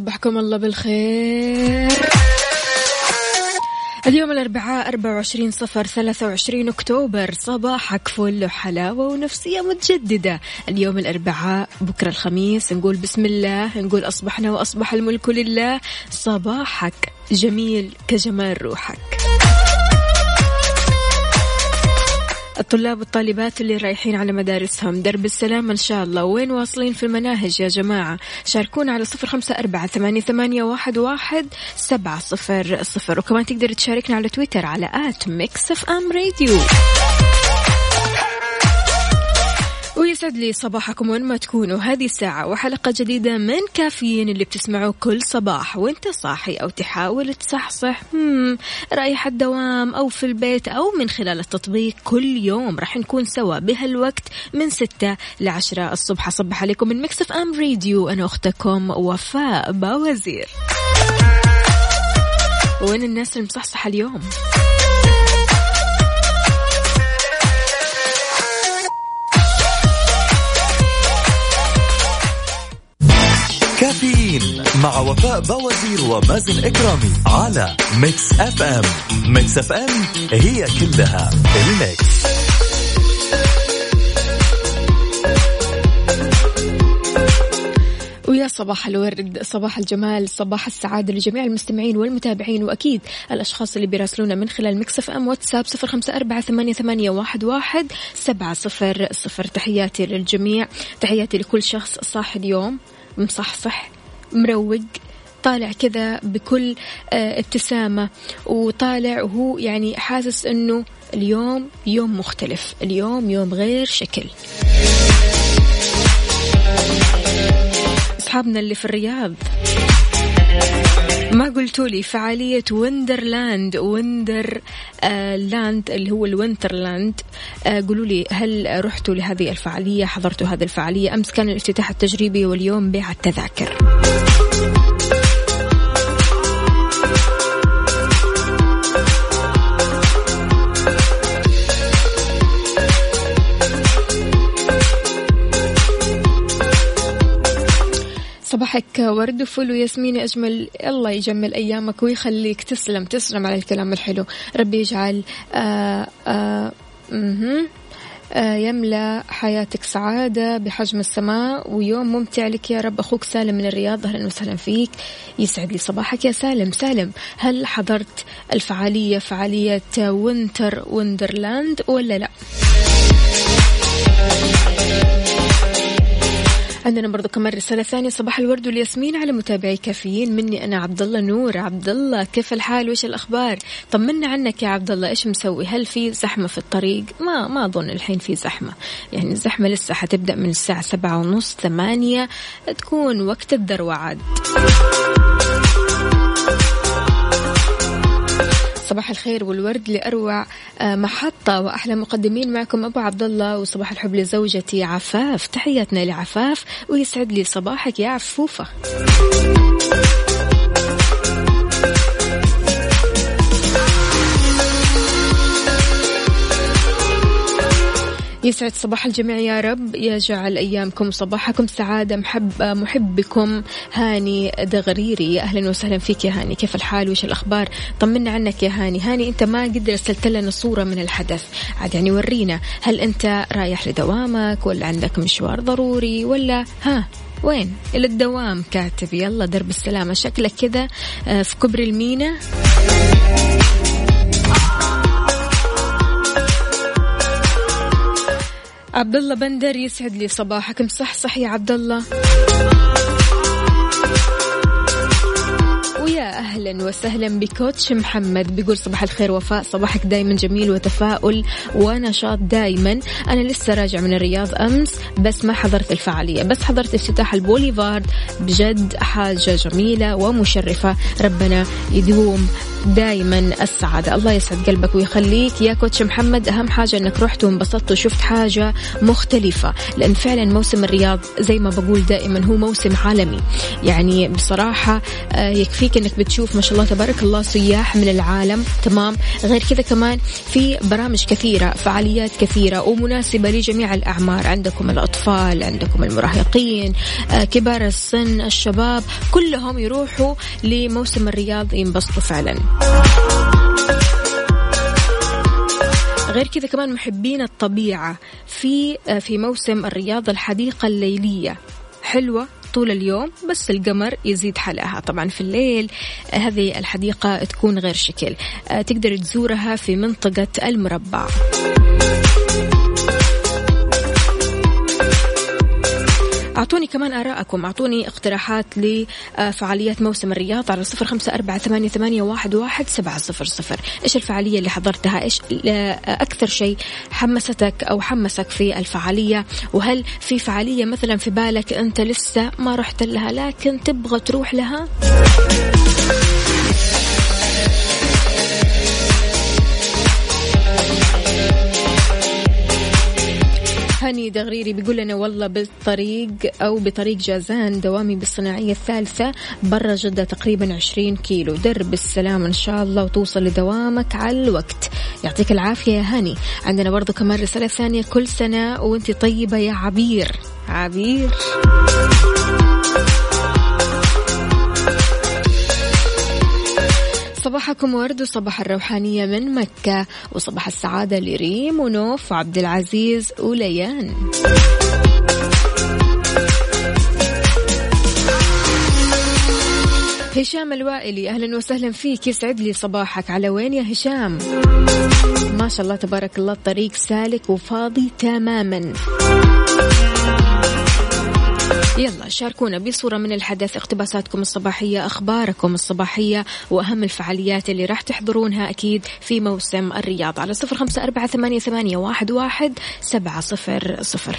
صبحكم الله بالخير. اليوم الأربعاء 24 صفر 23 أكتوبر. صباحك فل وحلاوة ونفسية متجددة. اليوم الأربعاء بكرة الخميس نقول بسم الله نقول أصبحنا وأصبح الملك لله. صباحك جميل كجمال روحك. الطلاب والطالبات اللي رايحين على مدارسهم. درب السلام إن شاء الله. وين واصلين في المناهج يا جماعة؟ شاركونا على صفر خمسة أربعة ثمانية, ثمانية واحد, واحد سبعة صفر صفر. وكمان تقدر تشاركنا على تويتر على آت ميكس إف إم راديو. ويسعد لي صباحكم وين ما تكونوا. هذه الساعة وحلقة جديدة من كافيين اللي بتسمعوه كل صباح. وانت صاحي أو تحاول تصحصح. رايح الدوام أو في البيت أو من خلال التطبيق كل يوم. راح نكون سوا بهالوقت من ستة لعشرة الصبح. أصبح عليكم من ميكس أف أم راديو. أنا أختكم وفاء باوزير. وين الناس المصحصحة اليوم؟ كافيين مع وفاء باوزير ومازن إكرامي على ميكس أف أم ميكس أف أم هي كلها الميكس. ويا صباح الورد صباح الجمال صباح السعادة لجميع المستمعين والمتابعين وأكيد الأشخاص اللي بيراسلونا من خلال مكسف أم واتساب صفر خمسة أربعة ثمانية, واحد سبعة صفر صفر. تحياتي للجميع تحياتي لكل شخص صاحي اليوم. مصحصح مروق طالع كذا بكل ابتسامة. وطالع وهو يعني حاسس إنه اليوم يوم مختلف اليوم يوم غير شكل. أصحابنا اللي في الرياض. ما قلتوا لي فعالية وندرلاند وندرلاند اللي هو الونترلاند. آه قولوا لي هل رحتوا لهذه الفعالية حضرتوا هذه الفعالية أمس كان الافتتاح التجريبي واليوم بيع التذاكر؟ صباحك ورد وفل وياسمين أجمل. الله يجمل أيامك ويخليك تسلم تسلم على الكلام الحلو. ربي يجعل آآ آآ آه يملأ حياتك سعادة بحجم السماء ويوم ممتع لك يا رب. أخوك سالم من الرياض أهلا وسهلا فيك. يسعد لي صباحك يا سالم. سالم هل حضرت الفعالية فعالية وينتر ويندرلاند ولا لا؟ عندنا برضو كمان رسالة ثانية. صباح الورد والياسمين على متابعي كافيين. مني أنا عبد الله نور. عبد الله كيف الحال؟ وإيش الأخبار؟ طمنا عنك يا عبد الله إيش مسوي؟ هل في زحمة في الطريق؟ ما ما أظن الحين في زحمة. يعني الزحمة لسه حتبدأ من الساعة سبعة ونص ثمانية. تكون وقت الذروة عاد صباح الخير والورد لأروع محطة وأحلى مقدمين معكم أبو عبد الله وصباح الحب لزوجتي عفاف. تحياتنا لعفاف ويسعد لي صباحك يا عفوفة. يسعد صباح الجميع يا رب. يجعل أيامكم صباحكم سعادة. محب محبكم هاني دغريري. أهلا وسهلا فيك يا هاني. كيف الحال؟ وش الأخبار؟ طمنا عنك يا هاني. هاني أنت ما قد رسلت لنا صورة من الحدث. عاد يعني ورينا. هل أنت رايح لدوامك ولا عندك مشوار ضروري ولا؟ ها وين؟ إلى الدوام كاتب. يلا درب السلامة. شكلك كذا آه، في كبر المينا. عبد الله بندر يسعد لي صباحك مصحصح يا عبد الله ويا أهلا وسهلا بكوتش محمد. بيقول صباح الخير وفاء. صباحك دايما جميل وتفاؤل ونشاط دايما. أنا لسه راجع من الرياض أمس بس ما حضرت الفعالية. بس حضرت افتتاح البوليفارد. بجد حاجة جميلة ومشرفة. ربنا يدوم دائما السعادة. الله يسعد قلبك ويخليك. يا كوتش محمد أهم حاجة أنك رحت وانبسطت وشفت حاجة مختلفة لأن فعلا موسم الرياض زي ما بقول دائما هو موسم عالمي. يعني بصراحة آه، يكفيك أنك بتشوف ما شاء الله تبارك الله سياح من العالم. تمام. غير كذا كمان في برامج كثيرة فعاليات كثيرة ومناسبة لجميع الأعمار. عندكم الأطفال عندكم المراهقين آه، كبار السن الشباب كلهم يروحوا لموسم الرياض ينبسطوا فعلا. غير كذا كمان محبين الطبيعة في في موسم الرياضة الحديقة الليلية. حلوة طول اليوم بس القمر يزيد حلاها طبعا في الليل هذه الحديقة تكون غير شكل. تقدر تزورها في منطقة المربع. أعطوني كمان آراءكم. أعطوني اقتراحات لفعاليات موسم الرياض على صفر خمسة أربعة ثمانية, ثمانية واحد, واحد سبعة صفر صفر. إيش الفعالية اللي حضرتها؟ إيش أكثر شيء حمستك أو حمسك في الفعالية؟ وهل في فعالية مثلا في بالك أنت لسه ما رحت لها لكن تبغى تروح لها؟ هاني دغريري بيقول لنا والله بالطريق أو بطريق جازان دوامي بالصناعية الثالثة برا جدة تقريبا 20 كيلو. درب السلام إن شاء الله وتوصل لدوامك على الوقت. يعطيك العافية يا هاني. عندنا برضو كمان رسالة ثانية كل سنة وأنت طيبة يا عبير. عبير. صباحكم ورد وصباح الروحانية من مكة وصباح السعادة لريم ونوف وعبد العزيز وليان. هشام الوائلي أهلا وسهلا فيك. يسعد لي صباحك. على وين يا هشام؟ ما شاء الله تبارك الله الطريق سالك وفاضي تماما. يلا شاركونا بصورة من الحدث اقتباساتكم الصباحية أخباركم الصباحية وأهم الفعاليات اللي راح تحضرونها أكيد في موسم الرياض على صفر خمسة أربعة ثمانية, ثمانية واحد, واحد سبعة صفر صفر.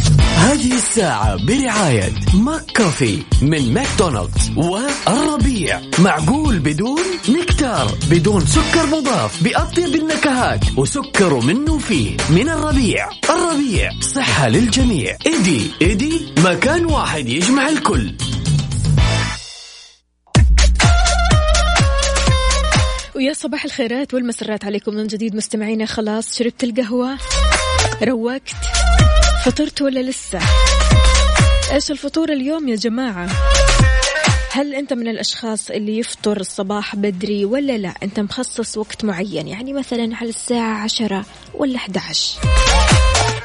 هذه الساعة برعاية ماك كوفي من ماكدونالدز والربيع. معقول بدون نكتار بدون سكر مضاف بأطيب النكهات وسكر منه فيه. من الربيع. الربيع صحة للجميع. إيدي إيدي مكان واحد يجمع الكل. ويا صباح الخيرات والمسرات عليكم من جديد مستمعينا. خلاص شربت القهوة؟ روقت؟ فطرت ولا لسه؟ إيش الفطور اليوم يا جماعة؟ هل أنت من الأشخاص اللي يفطر الصباح بدري ولا لا؟ أنت مخصص وقت معين يعني مثلا على الساعة عشرة ولا 11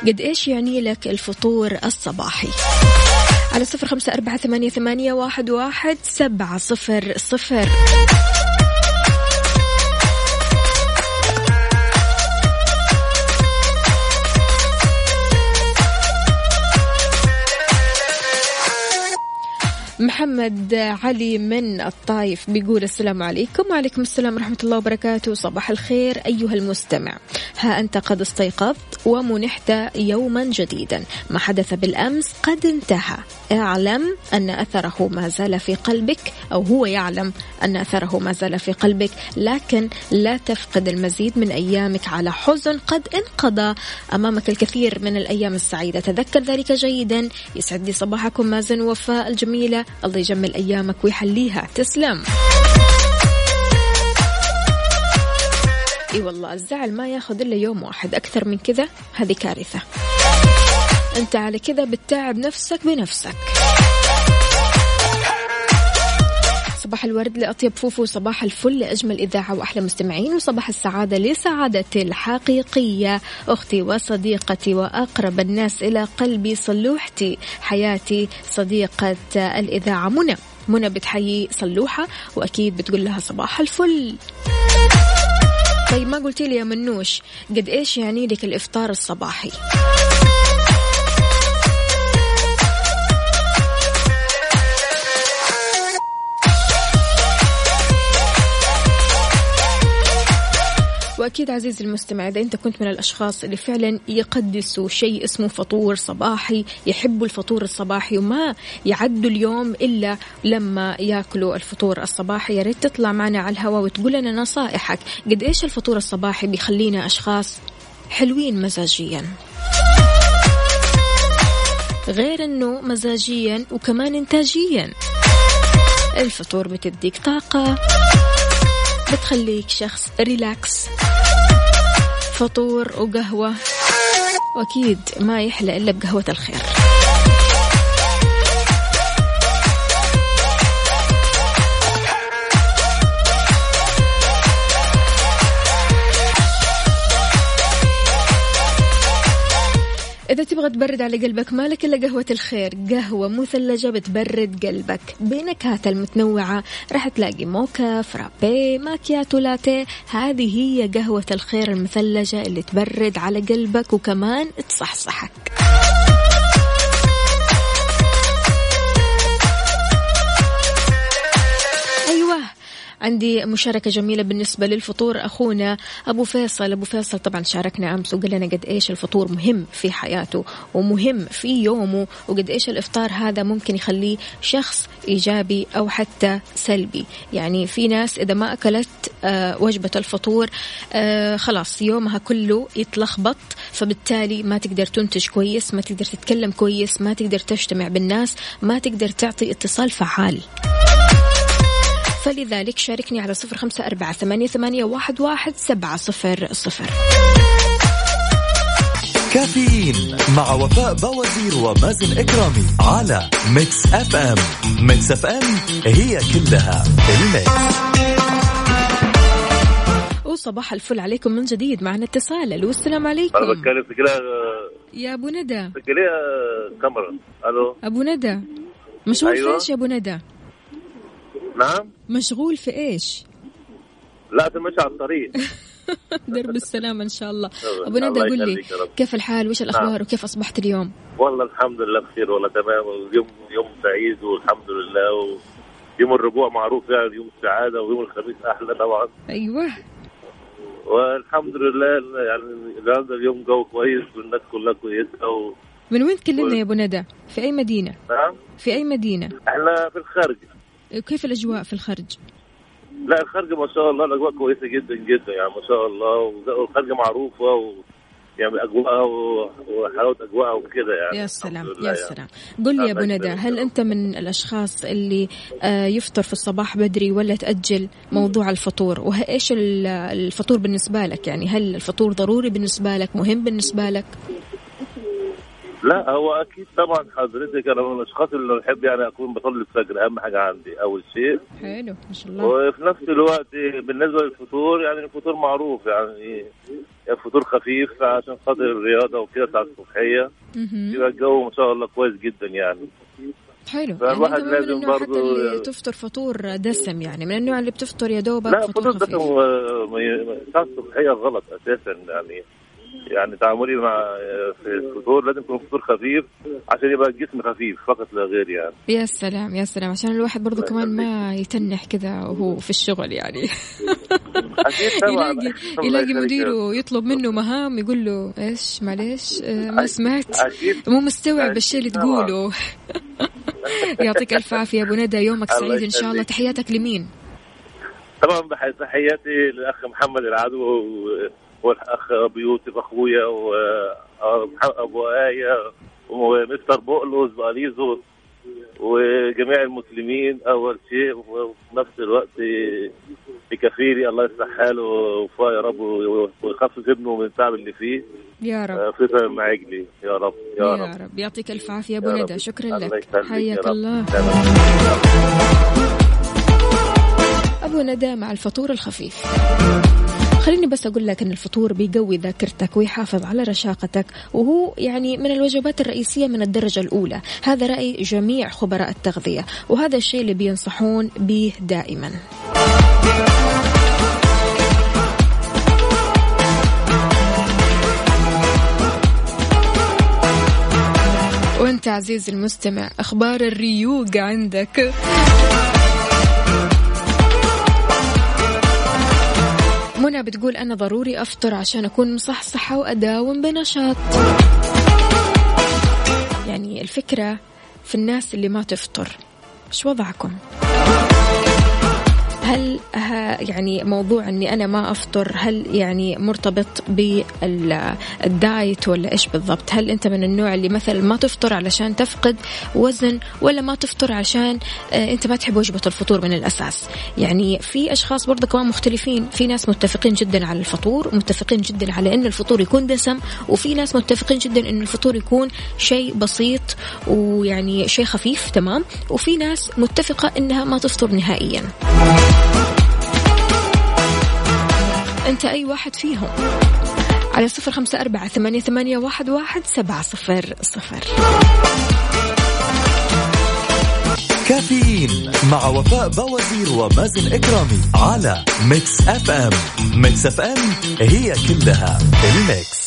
قد إيش يعني لك الفطور الصباحي؟ على صفر خمسة أربعة ثمانية, ثمانية واحد, واحد سبعة صفر صفر. محمد علي من الطايف بيقول السلام عليكم. وعليكم السلام ورحمة الله وبركاته. صباح الخير أيها المستمع. ها أنت قد استيقظت ومنحت يوما جديدا. ما حدث بالأمس قد انتهى. اعلم أن أثره ما زال في قلبك أو هو يعلم أن أثره ما زال في قلبك. لكن لا تفقد المزيد من أيامك على حزن قد انقضى أمامك الكثير من الأيام السعيدة. تذكر ذلك جيدا. يسعد لي صباحكم. مازن وفاء الجميلة. الله يجمل أيامك ويحليها. تسلم. إي والله الزعل ما ياخذ إلا يوم واحد. أكثر من كذا هذه كارثة. أنت على كذا بتتعب نفسك بنفسك. صباح الورد لأطيب فوفو صباح الفل لأجمل إذاعة وأحلى مستمعين وصباح السعادة لسعادتي الحقيقية. أختي وصديقتي وأقرب الناس إلى قلبي صلوحتي حياتي صديقة الإذاعة منى. منى بتحيي صلوحة وأكيد بتقول لها صباح الفل. طيب ما قلتي لي يا منوش قد إيش يعني لك الإفطار الصباحي؟ وأكيد عزيزي المستمع إذا أنت كنت من الأشخاص اللي فعلا يقدسوا شيء اسمه فطور صباحي يحبوا الفطور الصباحي وما يعدوا اليوم إلا لما يأكلوا الفطور الصباحي. يا ريت تطلع معنا على الهواء وتقول لنا نصائحك. قد إيش الفطور الصباحي بيخلينا أشخاص حلوين مزاجيا؟ غير إنه مزاجيا وكمان انتاجيا. الفطور بتديك طاقة بتخليك شخص ريلاكس. فطور وقهوة. وأكيد ما يحلى إلا بقهوة الخير. إذا تبغى تبرد على قلبك مالك إلا قهوة الخير قهوة مثلجة بتبرد قلبك. بنكهاتها المتنوعة راح تلاقي موكا فرابي ماكياتو لاتيه. هذه هي قهوة الخير المثلجة اللي تبرد على قلبك وكمان تصحصحك. عندي مشاركة جميلة بالنسبة للفطور. أخونا أبو فيصل أبو فيصل طبعا شاركنا أمس وقال لنا قد إيش الفطور مهم في حياته ومهم في يومه وقد إيش الإفطار هذا ممكن يخليه شخص إيجابي أو حتى سلبي. يعني في ناس إذا ما أكلت آه، وجبة الفطور آه، خلاص يومها كله يتلخبط فبالتالي ما تقدر تنتج كويس ما تقدر تتكلم كويس ما تقدر تجتمع بالناس ما تقدر تعطي اتصال فعال. فلذلك شاركني على صفر خمسة أربعة ثمانية, ثمانية واحد, واحد سبعة صفر صفر. كافيين مع وفاء باوزير ومازن إكرامي على ميكس أف أم. ميكس أف أم هي كلها الميكس. وصباح الفل عليكم من جديد معنا اتصال. ألو السلام عليكم. أنا بتكلم كده يا أبو ندى. في كده كاميرا. ألو. أبو ندى. مشغول أيوة. في إيش يا أبو ندى؟ نعم. مشغول في إيش؟ لا تمشي على الطريق. درب السلامة إن شاء الله. أبو ندى قل لي. كيف الحال؟ وش الأخبار؟ نعم. وكيف أصبحت اليوم؟ والله الحمد لله بخير والله تمام. يوم يوم سعيد والحمد لله و... يوم الربوع معروف يعني يوم السعادة ويوم الخميس أحلى طبعا. أيوة. والحمد لله يعني النهارده اليوم جو كويس والناس كلها كويسة و... من وين تكلمنا يا أبو ندى في أي مدينة؟ نعم. في أي مدينة؟ إحنا في الخارج. كيف الأجواء في الخرج؟ لا الخارج ما شاء الله الأجواء كويسة جدا جدا يعني ما شاء الله والخارج معروفة و... يعني أجواءها و- وحلاوة أجواءها وكده يعني. يا سلام يا يعني. سلام. قل لي يا الله ندى هل يا أنت من الأشخاص اللي آه، يفطر في الصباح بدري ولا تأجل موضوع الفطور؟ وإيش ال- الفطور بالنسبة لك؟ يعني هل الفطور ضروري بالنسبة لك مهم بالنسبة لك؟ لا هو أكيد طبعا حضرتك أنا من الأشخاص اللي بحب يعني أكون بصلي الفجر أهم حاجة عندي أول شيء. حلو ما شاء الله. وفي نفس الوقت بالنسبة للفطور يعني الفطور معروف يعني فطور خفيف عشان خاطر الرياضة وكده بتاع الصبحية. يبقى الجو ما شاء الله كويس جدا يعني. حلو. يعني فالواحد من لازم برضو- اللي تفطر فطور دسم يعني من النوع اللي بتفطر يا دوبك لا فطور ي- بتاع الصبحية غلط أساسا يعني. يعني تعاملي مع في الفطور لازم يكون فطور خفيف عشان يبقى الجسم خفيف فقط لا غير يعني. يا سلام يا سلام. عشان الواحد برضو كمان ما يتنح كذا وهو في الشغل يعني. يلاقي يلاقي. مديره يطلب منه مهام يقول له إيش معليش آه، ما سمعت. مو مستوعب الشيء اللي. تقوله. يعطيك ألف عافية أبو ندى يومك سعيد إن شاء الله. تحياتك لمين؟ طبعا تحياتي للأخ محمد العدو والأخ أبو يوسف أخويا وابو آية ومستر بقلوز باليزو وجميع المسلمين أول شيء وفي نفس الوقت بكفيري الله يصلح حاله وفاه يا رب ويخفف ابنه من التعب اللي فيه. يا رب. آه، فطر مع عجلي يا رب يا, يا رب. رب. يعطيك الف عافية يا ابو ندى. شكرا لك. حياك. الله. أبو ندى مع الفطور الخفيف. خليني بس أقول لك أن الفطور بيقوي ذاكرتك ويحافظ على رشاقتك وهو يعني من الوجبات الرئيسية من الدرجة الأولى. هذا رأي جميع خبراء التغذية وهذا الشيء اللي بينصحون به دائما. وأنت عزيزي المستمع أخبار الريوق عندك. منى بتقول أنا ضروري أفطر عشان أكون مصحصحة وأداوم بنشاط يعني الفكرة في الناس اللي ما تفطر إيش وضعكم؟ هل ها يعني موضوع إني أنا ما أفطر هل يعني مرتبط بالدايت ولا إيش بالضبط؟ هل أنت من النوع اللي مثلا ما تفطر علشان تفقد وزن ولا ما تفطر عشان آه، أنت ما تحب وجبة الفطور من الأساس؟ يعني في أشخاص برضه كمان مختلفين، في ناس متفقين جدا على الفطور، متفقين جدا على إن الفطور يكون دسم، وفي ناس متفقين جدا إن الفطور يكون شيء بسيط ويعني شيء خفيف تمام، وفي ناس متفقة إنها ما تفطر نهائيا. أنت أي واحد فيهم. على صفر خمسة أربعة ثمانية, ثمانية واحد, واحد سبعة صفر صفر. كافيين مع وفاء بوازير ومازن إكرامي على Mix FM. Mix FM هي كلها ال mix.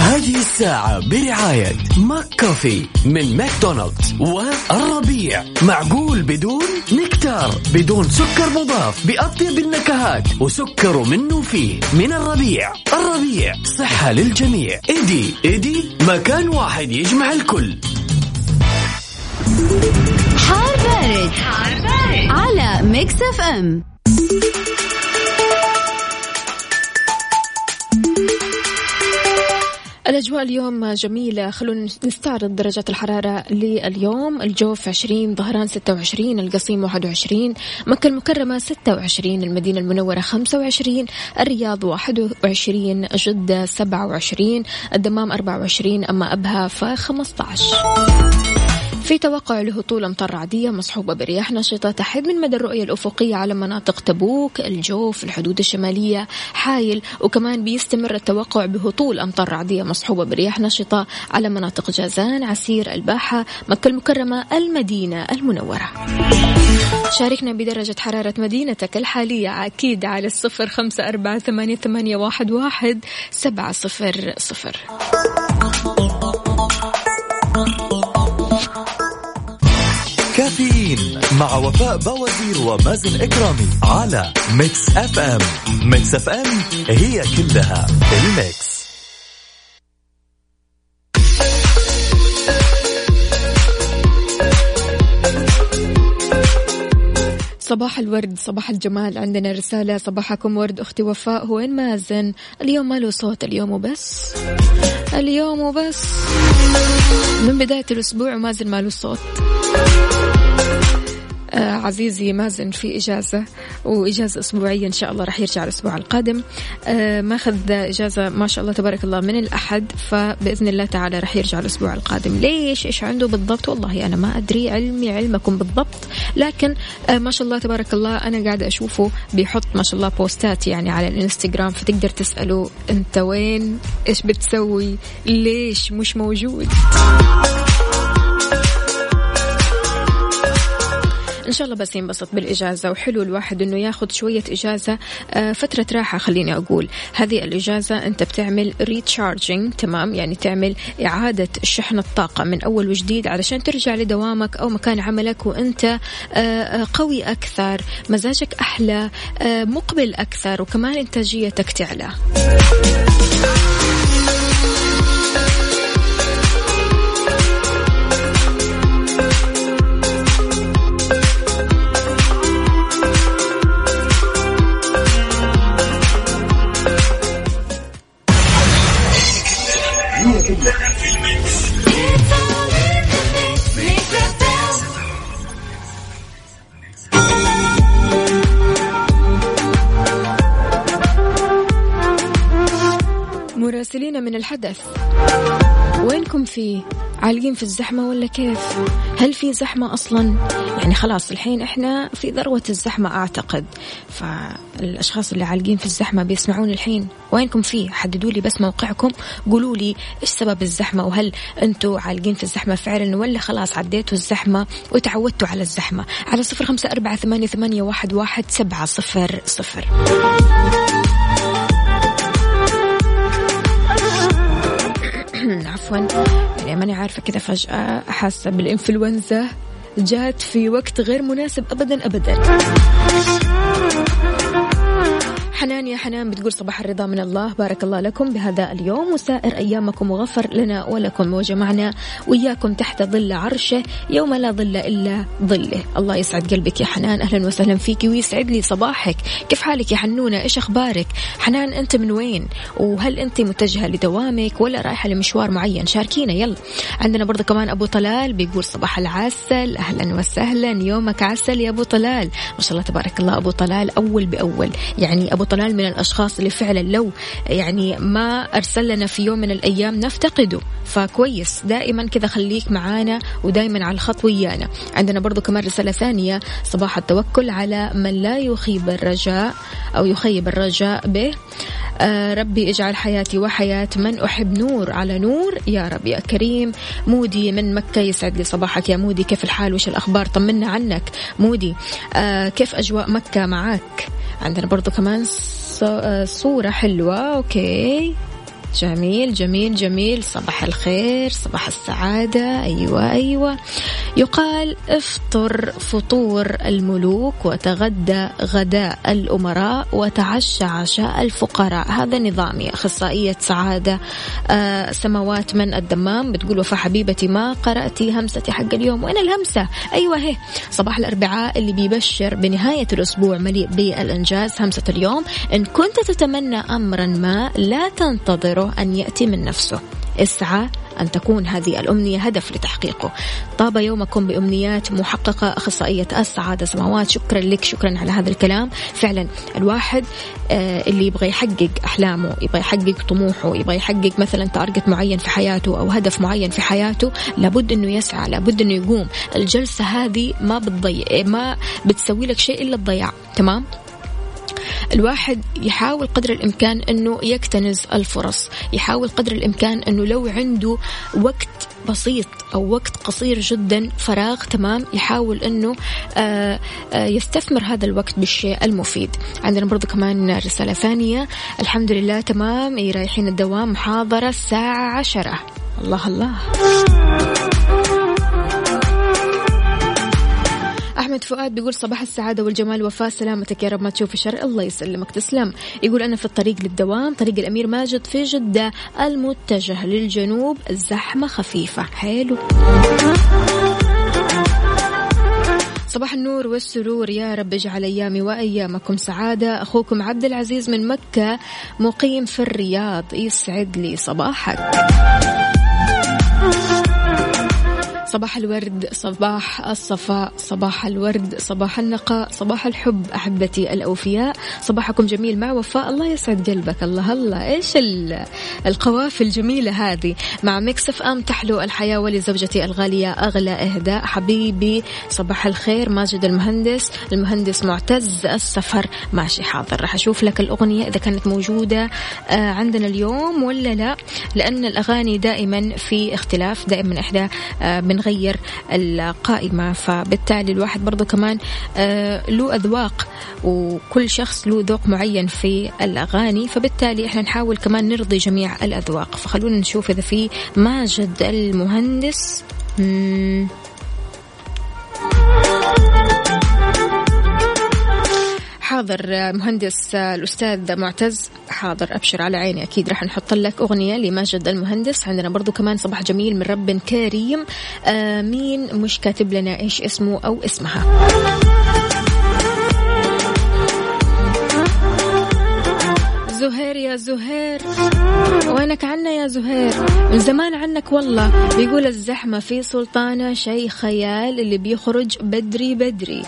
هذه الساعة برعاية Mc Coffee من ماكدونالدز والربيع. معقول بدون نكتار بدون سكر مضاف بأطيب النكهات وسكر منه فيه. من الربيع. الربيع. صحة للجميع. إيدي إيدي. مكان واحد يجمع الكل. حار بارد, حار بارد. على Mix FM. الأجواء اليوم جميلة. خلونا نستعرض درجات الحرارة لليوم. الجوف 20 ظهران 26 القصيم 21 مكة المكرمة 26 المدينة المنورة 25 الرياض 21 جدة 27 الدمام 24 أما أبها ف 15 في توقع لهطول أمطار عادية مصحوبة برياح نشطة تحد من مدى الرؤية الأفقية على مناطق تبوك الجوف الحدود الشمالية حايل وكمان بيستمر التوقع بهطول أمطار رعدية مصحوبة برياح نشطة على مناطق جازان عسير الباحة مكة المكرمة المدينة المنورة. شاركنا بدرجة حرارة مدينتك الحالية أكيد على الصفر خمسة أربعة ثمانية, واحد سبعة صفر صفر. مع وفاء بوازير ومازن إكرامي على Mix FM. Mix FM هي كلها ال mix. صباح الورد صباح الجمال. عندنا رسالة صباحكم ورد أختي وفاء. وين مازن؟ اليوم ما له صوت اليوم وبس. اليوم وبس. من بداية الأسبوع ومازن ما له صوت. عزيزي مازن في إجازة وإجازة أسبوعية إن شاء الله راح يرجع الأسبوع القادم. آه ماخذ إجازة ما شاء الله تبارك الله من الأحد فبإذن الله تعالى راح يرجع الأسبوع القادم. ليش؟ إيش عنده بالضبط؟ والله أنا ما أدري علمي علمكم بالضبط لكن آه ما شاء الله تبارك الله أنا قاعدة أشوفه بيحط ما شاء الله بوستات يعني على الإنستغرام فتقدر تسأله أنت وين؟ إيش بتسوي؟ ليش؟ مش موجود. إن شاء الله بس ينبسط بالإجازة. وحلو الواحد إنه ياخذ شوية إجازة آه، فترة راحة خليني أقول. هذه الإجازة أنت بتعمل ريتشارجينج تمام؟ يعني تعمل إعادة شحن الطاقة من أول وجديد علشان ترجع لدوامك أو مكان عملك وأنت آه، آه، قوي أكثر مزاجك أحلى مقبل أكثر وكمان إنتاجيتك تعلى. Thank you. مراسلين من الحدث. وينكم فيه عالقين في الزحمة ولا كيف؟ هل في زحمة أصلا؟ يعني خلاص الحين إحنا في ذروة الزحمة أعتقد. فالأشخاص اللي عالقين في الزحمة بيسمعون الحين. وينكم فيه حددوا لي بس موقعكم. قولوا لي إيش سبب الزحمة؟ وهل أنتم عالقين في الزحمة فعلا ولا خلاص عديتوا الزحمة وتعودتوا على الزحمة؟ على صفر خمسة أربعة ثمانية واحد, واحد سبعة صفر صفر. عفوا. يعني ماني عارفة كذا فجأة حاسة بالإنفلونزا جات في وقت غير مناسب أبدا أبدا. حنان يا حنان بتقول صباح الرضا من الله بارك الله لكم بهذا اليوم وسائر أيامكم وغفر لنا ولكم وجمعنا وإياكم تحت ظل عرشه يوم لا ظل إلا ظله. الله يسعد قلبك يا حنان أهلا وسهلا فيك ويسعد لي صباحك. كيف حالك يا حنونة؟ إيش أخبارك؟ حنان أنت من وين؟ وهل أنت متجهة لدوامك ولا رايحة لمشوار معين؟ شاركينا يلا. عندنا برضه كمان أبو طلال بيقول صباح العسل أهلا وسهلا يومك عسل يا أبو طلال. ما شاء الله تبارك الله أبو طلال أول بأول. يعني أبو طلال من الأشخاص اللي فعلا لو يعني ما أرسل لنا في يوم من الأيام نفتقده. فكويس. دائما كذا خليك معانا ودائما على الخط ويانا. عندنا برضو كمان رسالة ثانية. صباح التوكل على من لا يخيب الرجاء أو يخيب الرجاء به. آه ربي اجعل حياتي وحياة من أحب نور على نور. يا رب يا كريم. مودي من مكة. يسعد لي صباحك. يا مودي كيف الحال؟ وش الأخبار؟ طمنا عنك. مودي. آه كيف أجواء مكة معك عندنا برضو كمان صورة حلوة. okay. جميل جميل جميل. صباح الخير صباح السعادة. أيوة أيوة. يقال افطر فطور الملوك وتغدى غداء الأمراء وتعشى عشاء الفقراء. هذا نظامي. أخصائية سعادة آه سماوات من الدمام. بتقول وفاء حبيبتي ما قرأتي همستي حق اليوم. وين الهمسة؟ أيوة هي. صباح الأربعاء اللي بيبشر بنهاية الأسبوع مليء بالإنجاز. همسة اليوم. إن كنت تتمنى أمرا ما لا تنتظره. أن يأتي من نفسه. اسعى أن تكون هذه الأمنية هدف لتحقيقه. طاب يومكم بأمنيات محققة. أخصائية السعادة سماوات شكرا لك شكرا على هذا الكلام. فعلا الواحد آه، اللي يبغى يحقق أحلامه يبغى يحقق طموحه يبغى يحقق مثلا تارجت معين في حياته أو هدف معين في حياته لابد أنه يسعى لابد أنه يقوم. الجلسة هذه ما بتضيع ما بتسوي لك شيء إلا الضياع تمام؟ الواحد يحاول قدر الإمكان أنه يكتنز الفرص يحاول قدر الإمكان أنه لو عنده وقت بسيط أو وقت قصير جدا فراغ تمام يحاول أنه آه، آه، يستثمر هذا الوقت بالشيء المفيد. عندنا برضو كمان رسالة ثانية. الحمد لله تمام رايحين الدوام محاضرة الساعة عشرة. الله الله. أحمد فؤاد بيقول صباح السعادة والجمال وفاء سلامتك يا رب. ما تشوف شر الله يسلمك. تسلم. يقول أنا في الطريق للدوام طريق الأمير ماجد في جدة. المتجه للجنوب الزحمة خفيفة. حلو. صباح النور والسرور يا رب اجعل أيامي وأيامكم سعادة. أخوكم عبد العزيز من مكة مقيم في الرياض. يسعد لي صباحك. صباح الورد صباح الصفاء صباح الورد صباح النقاء صباح الحب أحبتي الأوفياء. صباحكم جميل مع وفاء. الله يسعد قلبك. الله الله. إيش القوافي الجميلة هذه؟ مع مكسف أم تحلو الحياة ولزوجتي الغالية أغلى إهداء. حبيبي صباح الخير. ماجد المهندس. المهندس معتز السفر. ماشي حاضر. راح أشوف لك الأغنية إذا كانت موجودة آه، عندنا اليوم ولا لا؟ لأن الأغاني دائما في اختلاف دائما إحدى آه، بنغير القائمة فبالتالي الواحد برضو كمان آه، له أذواق وكل شخص له ذوق معين في الأغاني. فبالتالي إحنا نحاول كمان نرضي جميع الأذواق. فخلونا نشوف إذا في ماجد المهندس. مم. حاضر مهندس الأستاذ معتز. حاضر أبشر على عيني أكيد راح نحط لك أغنية لماجد المهندس. عندنا برضو كمان صباح جميل من رب كريم. آه مين مش كاتب لنا إيش اسمه أو اسمها. زهير يا زهير وينك عنا يا زهير؟ من زمان عنك والله. بيقول الزحمة في سلطانة شي خيال اللي بيخرج بدري بدري.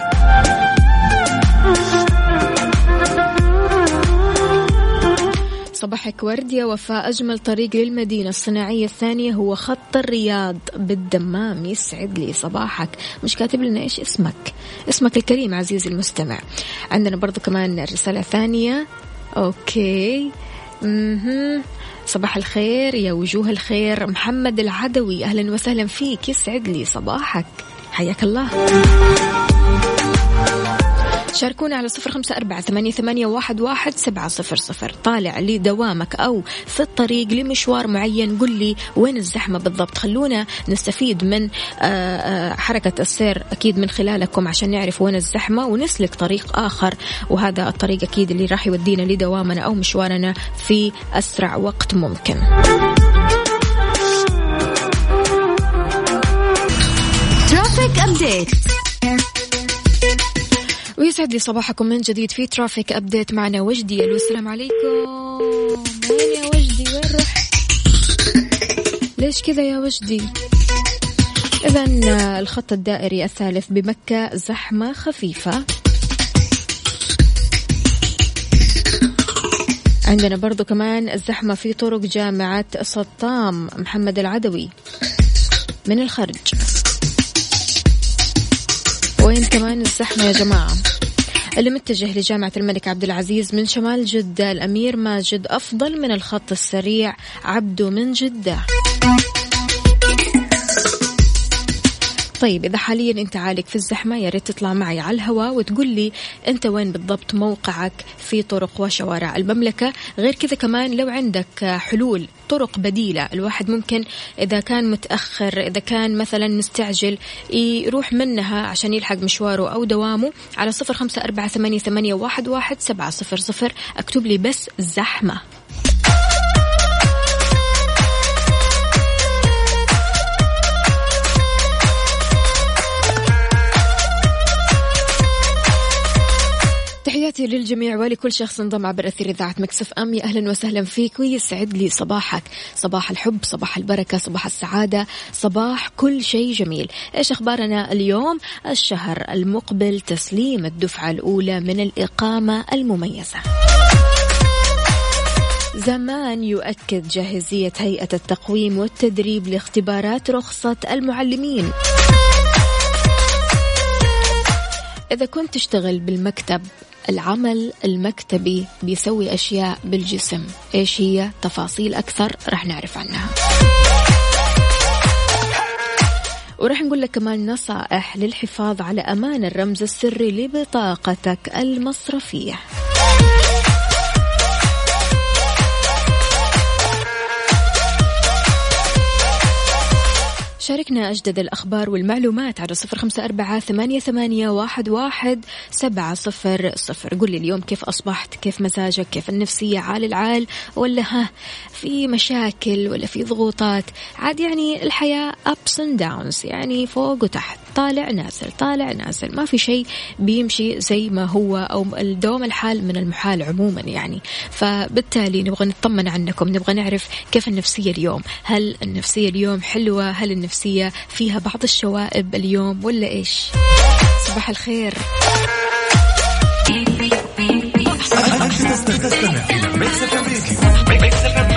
صباحك ورد يا وفاء أجمل طريق للمدينة الصناعية الثانية هو خط الرياض بالدمام. يسعد لي صباحك. مش كاتب لنا إيش اسمك؟ اسمك الكريم عزيزي المستمع. عندنا برضو كمان رسالة ثانية. أوكي. مهم. صباح الخير يا وجوه الخير. محمد العدوي أهلا وسهلا فيك. يسعد لي صباحك. حياك الله. شاركونا على صفر خمسة أربعة ثمانية, واحد, واحد سبعة صفر صفر. طالع لدوامك أو في الطريق لمشوار معين قل لي وين الزحمة بالضبط. خلونا نستفيد من حركة السير أكيد من خلالكم عشان نعرف وين الزحمة ونسلك طريق آخر. وهذا الطريق أكيد اللي راح يودينا لدوامنا أو مشوارنا في أسرع وقت ممكن. traffic update ويسعد لي صباحكم من جديد في traffic update معنا وجدي. ألو السلام عليكم. وين يا وجدي؟ وين رحت؟ ليش كذا يا وجدي؟ اذا الخط الدائري الثالث بمكة زحمة خفيفة. عندنا برضو كمان الزحمة في طرق جامعة سطام محمد العدوي من الخرج. وين كمان الزحمة يا جماعة؟ اللي متجه لجامعة الملك عبد العزيز من شمال جدة الأمير ماجد أفضل من الخط السريع عبده من جدة. طيب إذا حاليا أنت عالق في الزحمة يا ريت تطلع معي على الهواء وتقول لي أنت وين بالضبط موقعك في طرق وشوارع المملكة. غير كذا كمان لو عندك حلول طرق بديلة الواحد ممكن إذا كان متأخر إذا كان مثلا مستعجل يروح منها عشان يلحق مشواره أو دوامه على صفر خمسة أربعة ثمانية, واحد سبعة صفر صفر. أكتب لي بس زحمة. تحياتي للجميع ولكل شخص انضم عبر أثير إذاعة مكسف أم. أهلا وسهلا فيك. ويسعد لي صباحك. صباح الحب صباح البركة صباح السعادة. صباح كل شيء جميل. إيش أخبارنا اليوم؟ الشهر المقبل تسليم الدفعة الأولى من الإقامة المميزة. زمان يؤكد جاهزية هيئة التقويم والتدريب لاختبارات رخصة المعلمين. إذا كنت تشتغل بالمكتب العمل المكتبي بيسوي أشياء بالجسم. إيش هي؟ تفاصيل أكثر رح نعرف عنها. ورح نقول لك كمان نصائح للحفاظ على أمان الرمز السري لبطاقتك المصرفية. شاركنا أجدد الأخبار والمعلومات على صفر خمسة أربعة ثمانية, ثمانية واحد, واحد سبعة صفر صفر. قل لي اليوم كيف أصبحت؟ كيف مزاجك؟ كيف النفسية؟ عال العال ولا ها؟ في مشاكل ولا في ضغوطات؟ عاد يعني الحياة ups and downs يعني فوق وتحت. طالع نازل طالع نازل. ما في شيء بيمشي زي ما هو أو الدوام الحال من المحال عموما يعني. فبالتالي نبغى نطمن عنكم نبغى نعرف كيف النفسية اليوم؟ هل النفسية اليوم حلوة؟ هل النفسية فيها بعض الشوائب اليوم ولا إيش؟ صباح الخير. تستمع إلى ميكس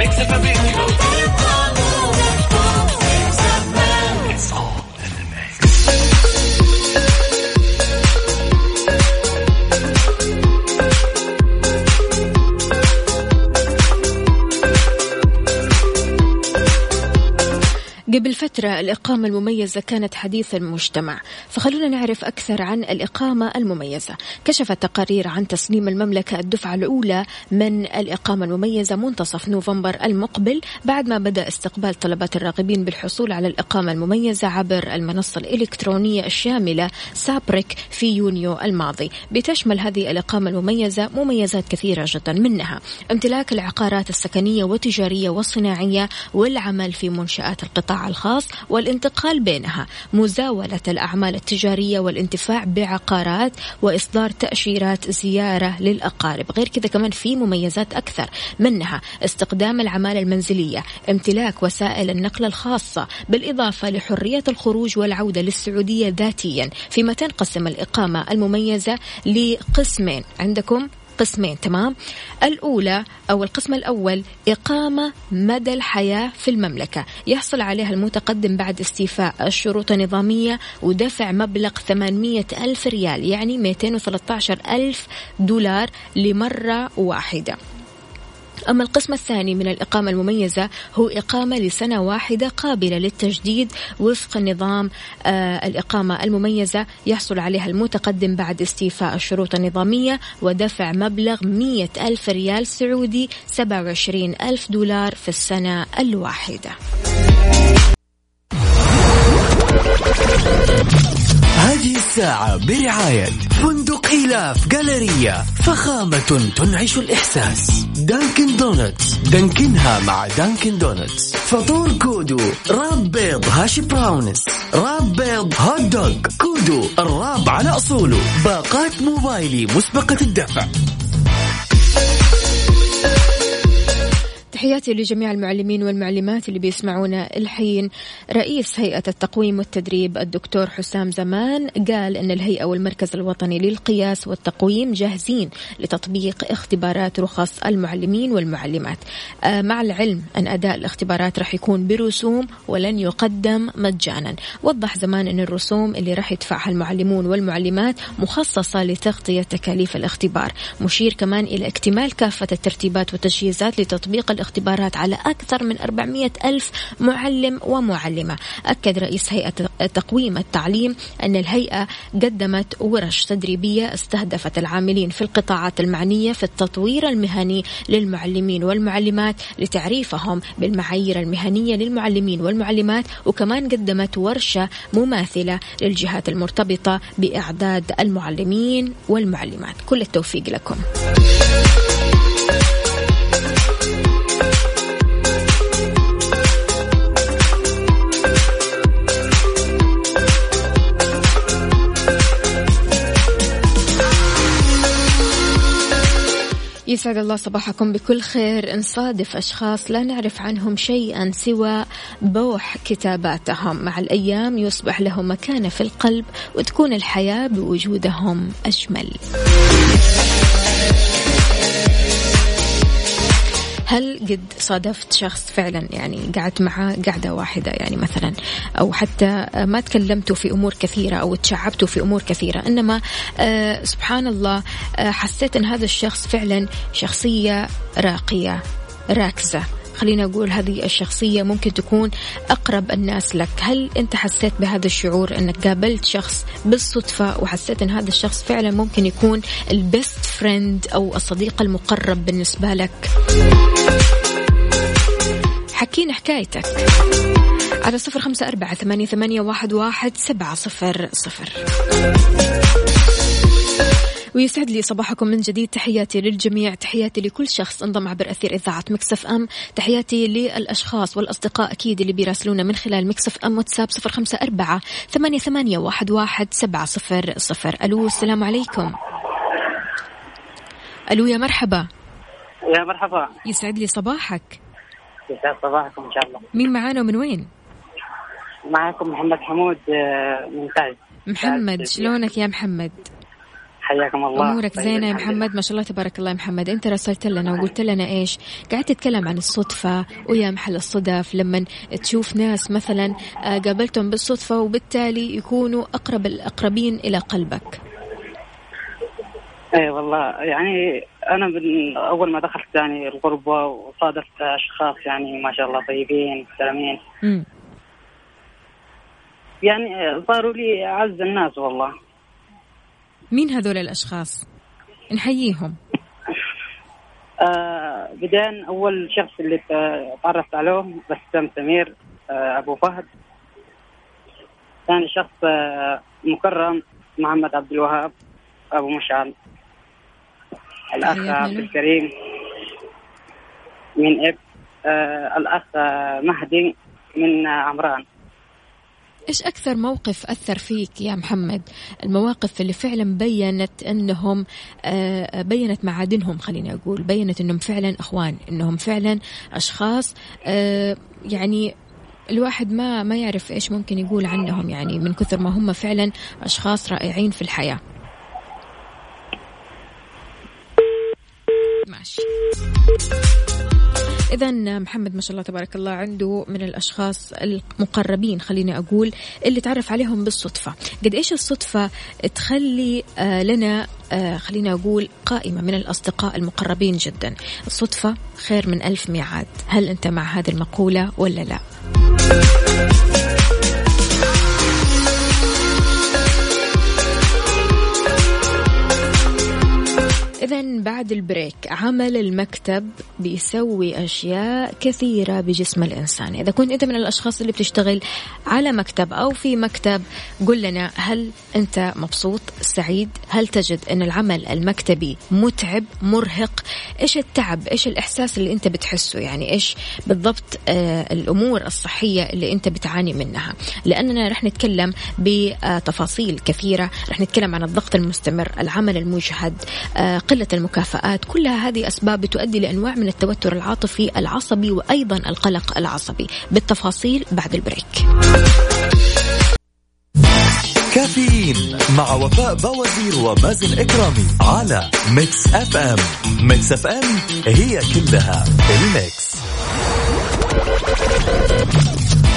قبل فترة الإقامة المميزة كانت حديث المجتمع فخلونا نعرف أكثر عن الإقامة المميزة. كشفت تقارير عن تسليم المملكة الدفعة الأولى من الإقامة المميزة منتصف نوفمبر المقبل بعد ما بدأ استقبال طلبات الراغبين بالحصول على الإقامة المميزة عبر المنصة الإلكترونية الشاملة سابريك في يونيو الماضي. بتشمل هذه الإقامة المميزة مميزات كثيرة جدا منها امتلاك العقارات السكنية والتجارية والصناعية والعمل في منشآت القطاع الخاص والانتقال بينها مزاولة الأعمال التجارية والانتفاع بعقارات وإصدار تأشيرات زيارة للأقارب. غير كذا كمان في مميزات أكثر منها استخدام العمالة المنزلية امتلاك وسائل النقل الخاصة بالإضافة لحرية الخروج والعودة للسعودية ذاتيا. فيما تنقسم الإقامة المميزة لقسمين عندكم؟ قسمين تمام؟ الأولى أو القسم الأول إقامة مدى الحياة في المملكة. يحصل عليها المتقدم بعد استيفاء الشروط النظامية ودفع مبلغ 800 ألف ريال يعني 213 ألف دولار لمرة واحدة. أما القسم الثاني من الإقامة المميزة هو إقامة لسنة واحدة قابلة للتجديد وفق نظام آه الإقامة المميزة يحصل عليها المتقدم بعد استيفاء الشروط النظامية ودفع مبلغ مية ألف ريال سعودي 27 ألف دولار في السنة الواحدة. هذه الساعة برعاية فندق إيلاف Galleria فخامة تنعش الإحساس. Dunkin' Donuts. دانكنها مع Dunkin' Donuts. فطور كودو. wrap بيض hash browns. wrap بيض hot dog. كودو ال wrap على أصوله. باقات موبايلي مسبقة الدفع. تحياتي لجميع المعلمين والمعلمات اللي بيسمعونا الحين. رئيس هيئة التقويم والتدريب الدكتور حسام زمان قال أن الهيئة والمركز الوطني للقياس والتقويم جاهزين لتطبيق اختبارات رخص المعلمين والمعلمات. آه، مع العلم أن أداء الاختبارات راح يكون برسوم ولن يقدم مجانا. وضح زمان أن الرسوم اللي راح يدفعها المعلمون والمعلمات مخصصة لتغطية تكاليف الاختبار مشير كمان إلى اكتمال كافة الترتيبات والتجهيزات لتطبيق الاختبار الاختبارات على أكثر من 400 ألف معلم ومعلمة. أكد رئيس هيئة تقويم التعليم أن الهيئة قدمت ورش تدريبية استهدفت العاملين في القطاعات المعنية في التطوير المهني للمعلمين والمعلمات لتعريفهم بالمعايير المهنية للمعلمين والمعلمات وكمان قدمت ورشة مماثلة للجهات المرتبطة بإعداد المعلمين والمعلمات. كل التوفيق لكم. يسعد الله صباحكم بكل خير. نصادف أشخاص لا نعرف عنهم شيئا سوى بوح كتاباتهم. مع الأيام يصبح لهم مكانة في القلب وتكون الحياة بوجودهم أجمل. هل قد صادفت شخص فعلا يعني قعدت معاه قعدة واحدة يعني مثلا؟ أو حتى ما تكلمتوا في أمور كثيرة أو تشعبتوا في أمور كثيرة إنما آه سبحان الله آه حسيت أن هذا الشخص فعلا شخصية راقية راكزة. خلينا أقول هذه الشخصية ممكن تكون أقرب الناس لك. هل أنت حسيت بهذا الشعور أنك قابلت شخص بالصدفة وحسيت أن هذا الشخص فعلا ممكن يكون ال best friend أو الصديق المقرب بالنسبة لك. حكينا حكايتك. على صفر خمسة أربعة ثمانية, ثمانية واحد, واحد سبعة صفر صفر. ويسعد لي صباحكم من جديد. تحياتي للجميع. تحياتي لكل شخص انضم عبر أثير إذاعة Mix FM. تحياتي للأشخاص والأصدقاء أكيد اللي بيراسلونا من خلال Mix FM WhatsApp صفر خمسة أربعة ثمانية, ثمانية واحد, واحد سبعة صفر صفر. ألو السلام عليكم. ألو يا مرحبا. يا مرحبا. يسعد لي صباحك. يسعد صباحكم إن شاء الله. مين معانا ومن وين؟ معكم محمد حمود آه، من تعز محمد شلونك يا محمد؟ حياكم الله. أمورك طيب، زينة يا محمد؟ ما شاء الله تبارك الله يا محمد. أنت رسلت لنا وقلت لنا إيش؟ قاعد تتكلم عن الصدفة ويا محل الصدف لما تشوف ناس مثلا آه، قابلتهم بالصدفة وبالتالي يكونوا أقرب الأقربين إلى قلبك. اي والله يعني أنا من أول ما دخلت يعني الغربة وصادفت أشخاص يعني ما شاء الله طيبين محترمين يعني صاروا لي أعز الناس والله. مين هذول الأشخاص؟ نحييهم. آه بداية أول شخص اللي تعرفت عليه بسام سمير آه أبو فهد. ثاني شخص آه مكرم محمد عبد الوهاب أبو مشعل. الأخ عبد الكريم. من إب آه الأخ مهدي من عمران. إيش أكثر موقف أثر فيك يا محمد؟ المواقف اللي فعلا بينت إنهم آه، بينت معادنهم خليني أقول. بينت إنهم فعلا إخوان إنهم فعلا أشخاص آه، يعني الواحد ما ما يعرف إيش ممكن يقول عنهم يعني من كثر ما هم فعلا أشخاص رائعين في الحياة. إذا محمد ما شاء الله تبارك الله عنده من الأشخاص المقربين خليني أقول اللي تعرف عليهم بالصدفة. قد إيش الصدفة تخلي آه، لنا آه، خلينا أقول قائمة من الأصدقاء المقربين جدا؟ الصدفة خير من ألف ميعاد. هل أنت مع هذه المقولة ولا لا؟ إذا بعد البريك عمل المكتب بيسوي أشياء كثيرة بجسم الإنسان. إذا كنت أنت من الأشخاص اللي بتشتغل على مكتب أو في مكتب قل لنا هل أنت مبسوط؟ سعيد؟ هل تجد أن العمل المكتبي متعب مرهق؟ إيش التعب؟ إيش الإحساس اللي أنت بتحسه؟ يعني إيش بالضبط آه الأمور الصحية اللي أنت بتعاني منها؟ لأننا رح نتكلم بتفاصيل كثيرة. رح نتكلم عن الضغط المستمر العمل المجهد آه قلة المكافآت كلها هذه أسباب بتؤدي لأنواع من التوتر العاطفي العصبي وأيضا القلق العصبي. بالتفاصيل بعد ال break. كافيين مع وفاء بوازير ومازن إكرامي على Mix FM. Mix FM هي كلها ال mix.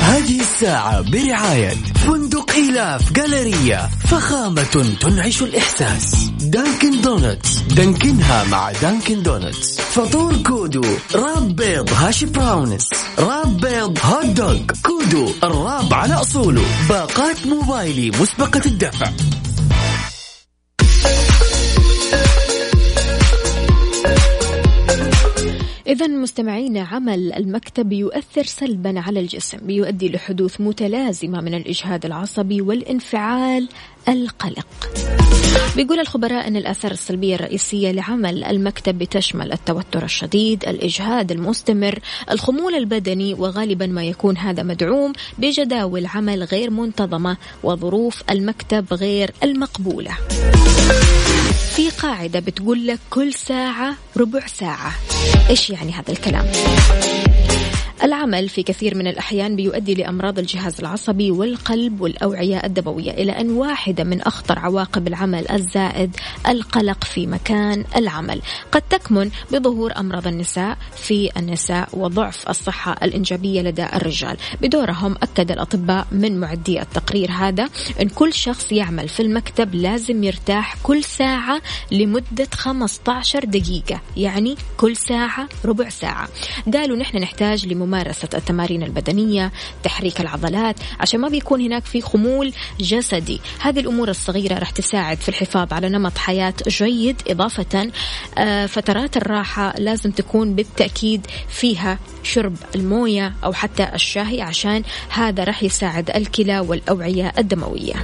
هذه الساعة برعاية فندق إيلاف Galleria فخامة تنعش الإحساس. Dunkin' Donuts. دانكنها مع Dunkin' Donuts. فطور كودو. wrap بيض hash browns. wrap بيض hot dog. كودو ال wrap على أصوله. باقات موبايلي مسبقة الدفع. إذا مستمعينا عمل المكتب يؤثر سلبا على الجسم بيؤدي لحدوث متلازمة من الإجهاد العصبي والانفعال القلق. بيقول الخبراء أن الآثار السلبية الرئيسية لعمل المكتب بتشمل التوتر الشديد الإجهاد المستمر الخمول البدني وغالبا ما يكون هذا مدعوم بجداول عمل غير منتظمة وظروف المكتب غير المقبولة. في قاعدة بتقول لك كل ساعة ربع ساعة إيش يعني هذا الكلام؟ العمل في كثير من الأحيان بيؤدي لأمراض الجهاز العصبي والقلب والأوعية الدموية إلى أن واحدة من أخطر عواقب العمل الزائد القلق في مكان العمل. قد تكمن بظهور أمراض النساء في النساء وضعف الصحة الإنجابية لدى الرجال. بدورهم أكد الأطباء من معدي التقرير هذا أن كل شخص يعمل في المكتب لازم يرتاح كل ساعة لمدة 15 دقيقة يعني كل ساعة ربع ساعة. قالوا نحن نحتاج لممارسة ممارسة التمارين البدنية تحريك العضلات عشان ما بيكون هناك في خمول جسدي. هذه الأمور الصغيرة راح تساعد في الحفاظ على نمط حياة جيد إضافة آه، فترات الراحة لازم تكون بالتأكيد فيها شرب الموية أو حتى الشاي عشان هذا راح يساعد الكلى والأوعية الدموية.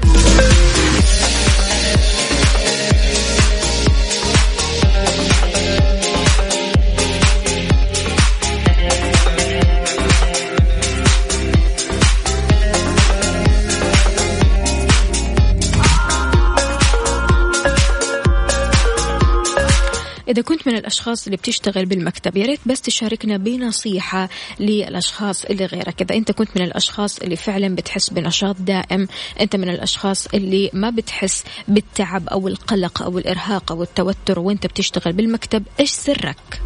إذا كنت من الأشخاص اللي بتشتغل بالمكتب يا ريت بس تشاركنا بنصيحة للأشخاص اللي غيرك إذا أنت كنت من الأشخاص اللي فعلا بتحس بنشاط دائم أنت من الأشخاص اللي ما بتحس بالتعب أو القلق أو الإرهاق أو التوتر وأنت بتشتغل بالمكتب إيش سرك؟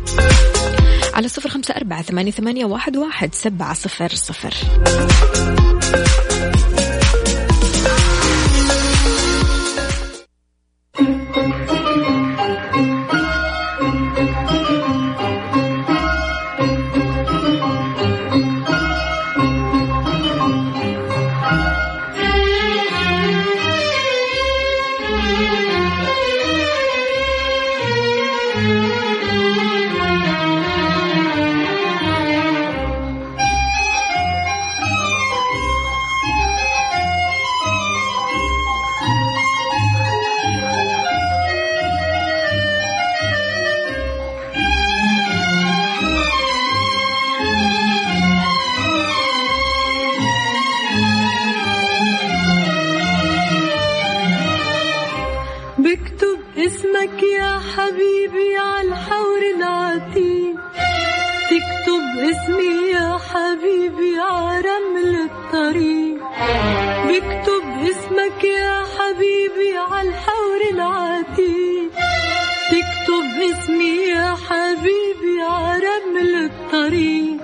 على صفر خمسة أربعة ثمانية, ثمانية واحد, واحد سبعة صفر صفر عالحور العتيق. تكتب اسمي يا حبيبي عرمل الطريق. بكتب اسمك يا حبيبي عالحور العتيق. تكتب اسمي يا حبيبي عرمل الطريق.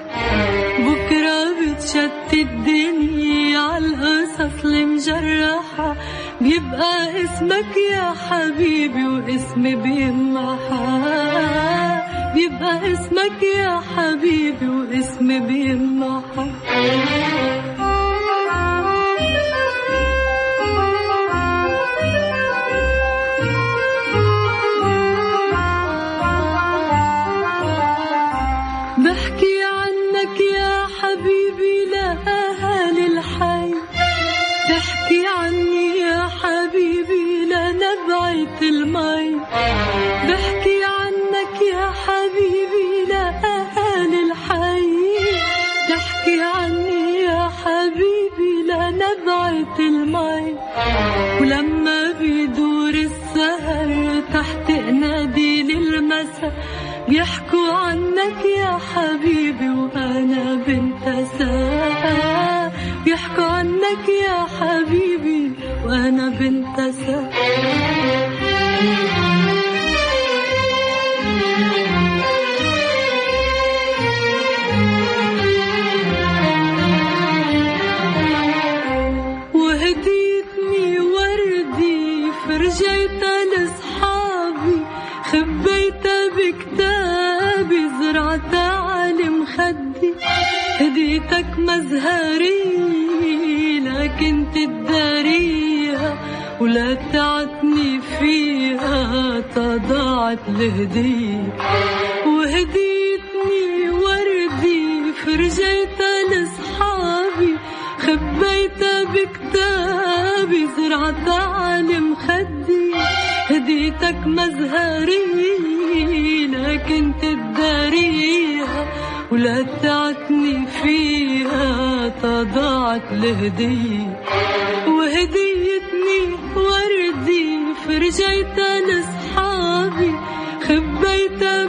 بتشتت الدنيا عالقصص المجرحة بيبقى اسمك يا حبيبي واسمي بيمحى بيبقى اسمك يا حبيبي واسمي بيمحى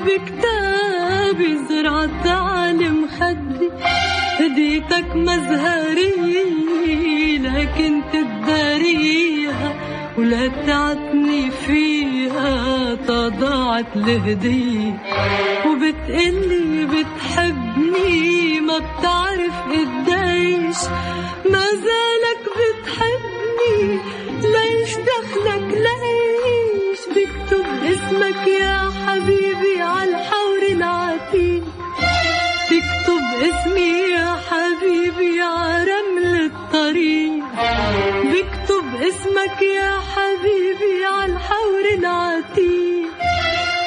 بكتابي زرعتها على مخدي هديتك مزهري لكن تداريها ولا تعتني فيها. تضاعت الهدية وبتقلي بتحبني ما بتعرف قديش. ما زالك بتحبني ليش دخلك ليش بكتب اسمك يا حبيبي. يا حبيبي عرمل الطريق بكتب اسمك يا حبيبي عالحور العتيق.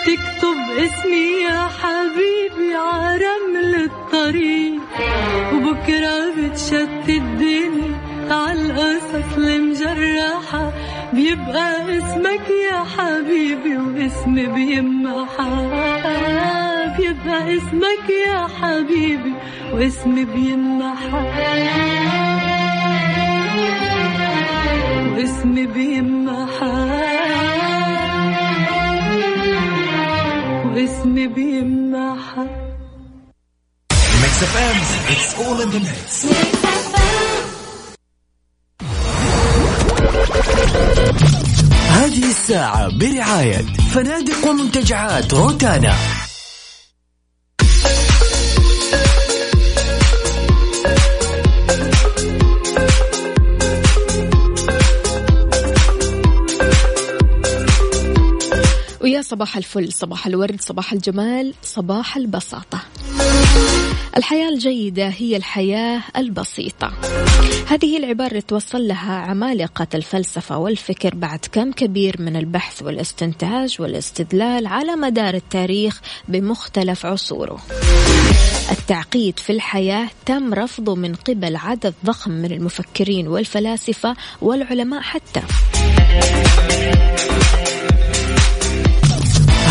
تكتب اسمي يا حبيبي عرمل الطريق وبكرة بتشتت الدنيا عالقصص المجرحة بيبقى اسمك يا حبيبي واسمي بيمحى. بيبقى اسمك يا حبيبي واسمي بيمحى واسمي بيمحى واسمي بيمحى Mix FM it's all in the mix هذه الساعة برعاية فنادق ومنتجعات روتانا. ويا صباح الفل صباح الورد صباح الجمال صباح البساطة. الحياة الجيدة هي الحياة البسيطة. هذه العبارة توصل لها عمالقة الفلسفة والفكر بعد كم كبير من البحث والاستنتاج والاستدلال على مدار التاريخ بمختلف عصوره. التعقيد في الحياة تم رفضه من قبل عدد ضخم من المفكرين والفلاسفة والعلماء حتى.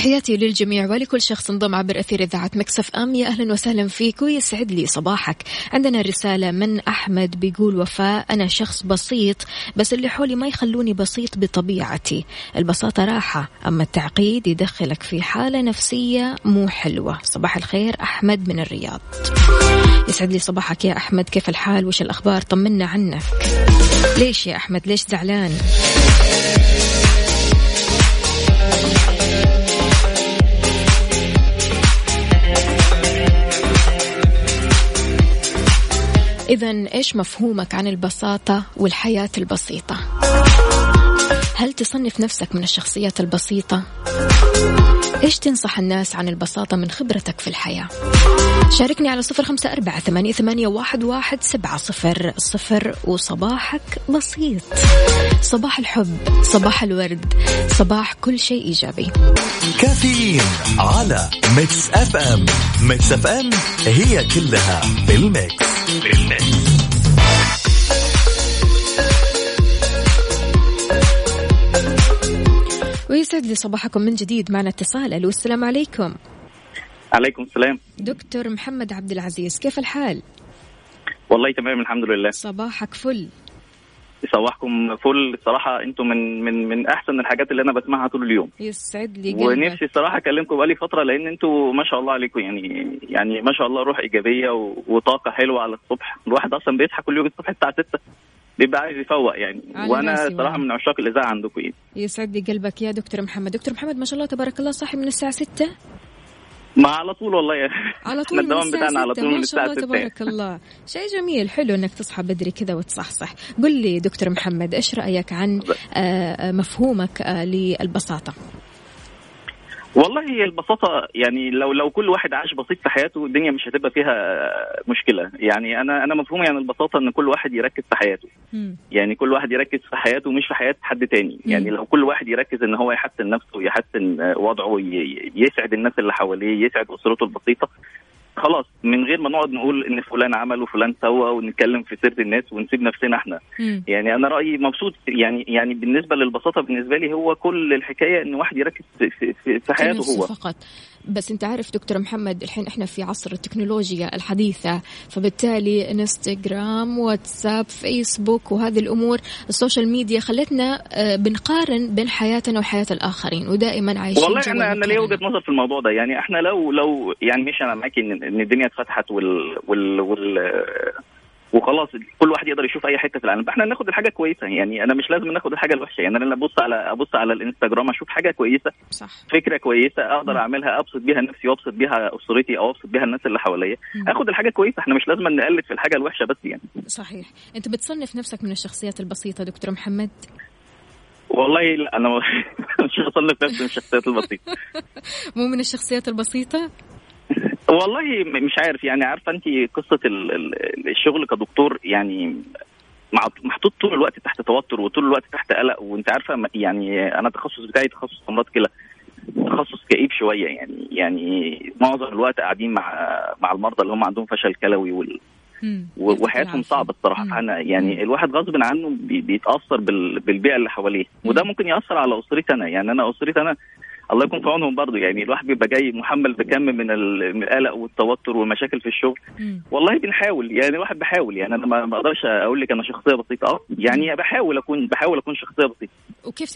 تحياتي للجميع ولكل شخص انضم عبر أثير إذاعة مكسف أم. يا أهلا وسهلا فيك ويسعد لي صباحك. عندنا رسالة من أحمد بيقول وفاء أنا شخص بسيط بس اللي حولي ما يخلوني بسيط بطبيعتي. البساطة راحة أما التعقيد يدخلك في حالة نفسية مو حلوة. صباح الخير أحمد من الرياض. يسعد لي صباحك يا أحمد كيف الحال؟ وش الأخبار؟ طمنا عنك. ليش يا أحمد؟ ليش زعلان؟ إذا إيش مفهومك عن البساطة والحياة البسيطة؟ هل تصنف نفسك من الشخصيات البسيطة؟ إيش تنصح الناس عن البساطة من خبرتك في الحياة؟ شاركني على صفر خمسة أربعة ثمانية, واحد, واحد سبعة صفر صفر وصباحك بسيط. صباح الحب صباح الورد صباح كل شيء إيجابي. كافيين على Mix FM. Mix FM هي كلها بال mix. بال mix. ويسعد لي صباحكم من جديد. معنا اتصال. ألو السلام عليكم. عليكم السلام. دكتور محمد عبد العزيز كيف الحال؟ والله تمام الحمد لله. صباحك فل. صباحكم فل. الصراحه أنتم من من من أحسن الحاجات اللي أنا بسمعها طول اليوم. يسعد لي قلبك ونفسي الصراحه أكلمكم بقالي فترة لأن أنتوا ما شاء الله عليكم. يعني يعني ما شاء الله روح إيجابية و- وطاقة حلوة على الصبح. الواحد أصلا بيصحى كل يوم الصبح الساعة 6 بيبقى عايز يفوق يعني. وأنا صراحة. من عشاق الإذاعة عندكم يعني. يسعد لي قلبك يا دكتور محمد. دكتور محمد ما شاء الله تبارك الله صاحي من الساعة 6 ما على طول والله. على طول من الدوام بتاعنا على 6 طول من ما شاء الساعة الله 6 تبارك الله. شيء جميل حلو إنك تصحى بدري كذا وتصحصح. قل لي دكتور محمد إيش رأيك عن آه، مفهومك آه، للبساطة؟ والله هي البساطة يعني لو لو كل واحد عاش بسيط في حياته الدنيا مش هتبقى فيها مشكلة. يعني أنا أنا مفهومي عن البساطة إن كل واحد يركز في حياته. يعني كل واحد يركز في حياته مش في حياة حد تاني. يعني لو كل واحد يركز إن هو يحسن نفسه ويحسن آه، وضعه يسعد الناس اللي حواليه يسعد أسرته البسيطة خلاص من غير ما نقعد نقول إن فلان عمل وفلان سوى ونتكلم في سيره الناس ونسيب نفسنا إحنا. مم. يعني أنا رأيي مبسوط يعني يعني بالنسبة للبساطة بالنسبة لي هو كل الحكاية إن واحد يركز في, في, في, حياته هو. فقط. بس انت عارف دكتور محمد الحين إحنا في عصر التكنولوجيا الحديثة فبالتالي انستغرام واتساب فيسبوك وهذه الأمور ال social media خلتنا آه، بنقارن بين حياتنا وحياة الآخرين ودائما عايشين والله جو أنا المقارنة. وجهة نظر في الموضوع ده يعني إحنا لو لو يعني مش أنا معاكي إن الدنيا اتفتحت وال وال, وال وخلاص كل واحد يقدر يشوف أي حتة في العالم. إحنا ناخد الحاجة كويسة. يعني أنا مش لازم ناخد الحاجة الوحشة. يعني أنا أبص على أبص على الإنستجرام أشوف حاجة كويسة صح. فكرة كويسة أقدر أعملها أبسط بيها نفسي وأبسط بيها أسرتي أو أبسط بيها الناس اللي حواليا. آخد الحاجة كويسة. إحنا مش لازم نقلد في الحاجة الوحشة بس يعني. صحيح. أنت بتصنف نفسك من الشخصيات البسيطة دكتور محمد؟ والله لا أنا مش هصنف نفسي من الشخصيات البسيطة. مو من الشخصيات البسيطة؟ والله مش عارف يعني عارفة أنت قصة ال- ال- الشغل كدكتور يعني محطوط طول الوقت تحت توتر وطول الوقت تحت قلق وأنت عارفة يعني أنا التخصص بتاعي تخصص أمراض كلى تخصص كئيب شوية يعني يعني معظم الوقت قاعدين مع مع المرضى اللي هم عندهم فشل كلوي وال وحياتهم صعبة الصراحه فانا يعني الواحد غصب عنه بي- بيتأثر بال- بالبيئة اللي حواليه وده ممكن يأثر على أسرتي أنا. يعني أنا أسرتي أنا الله يكون في عونهم برضه. يعني الواحد بيبقى جاي محمل بكم من ال- من القلق والتوتر والمشاكل في الشغل. والله بنحاول. يعني الواحد بحاول. يعني أنا ما أقدرش أقول لك أنا شخصية بسيطة. أه يعني بحاول أكون بحاول أكون شخصية بسيطة. وكيف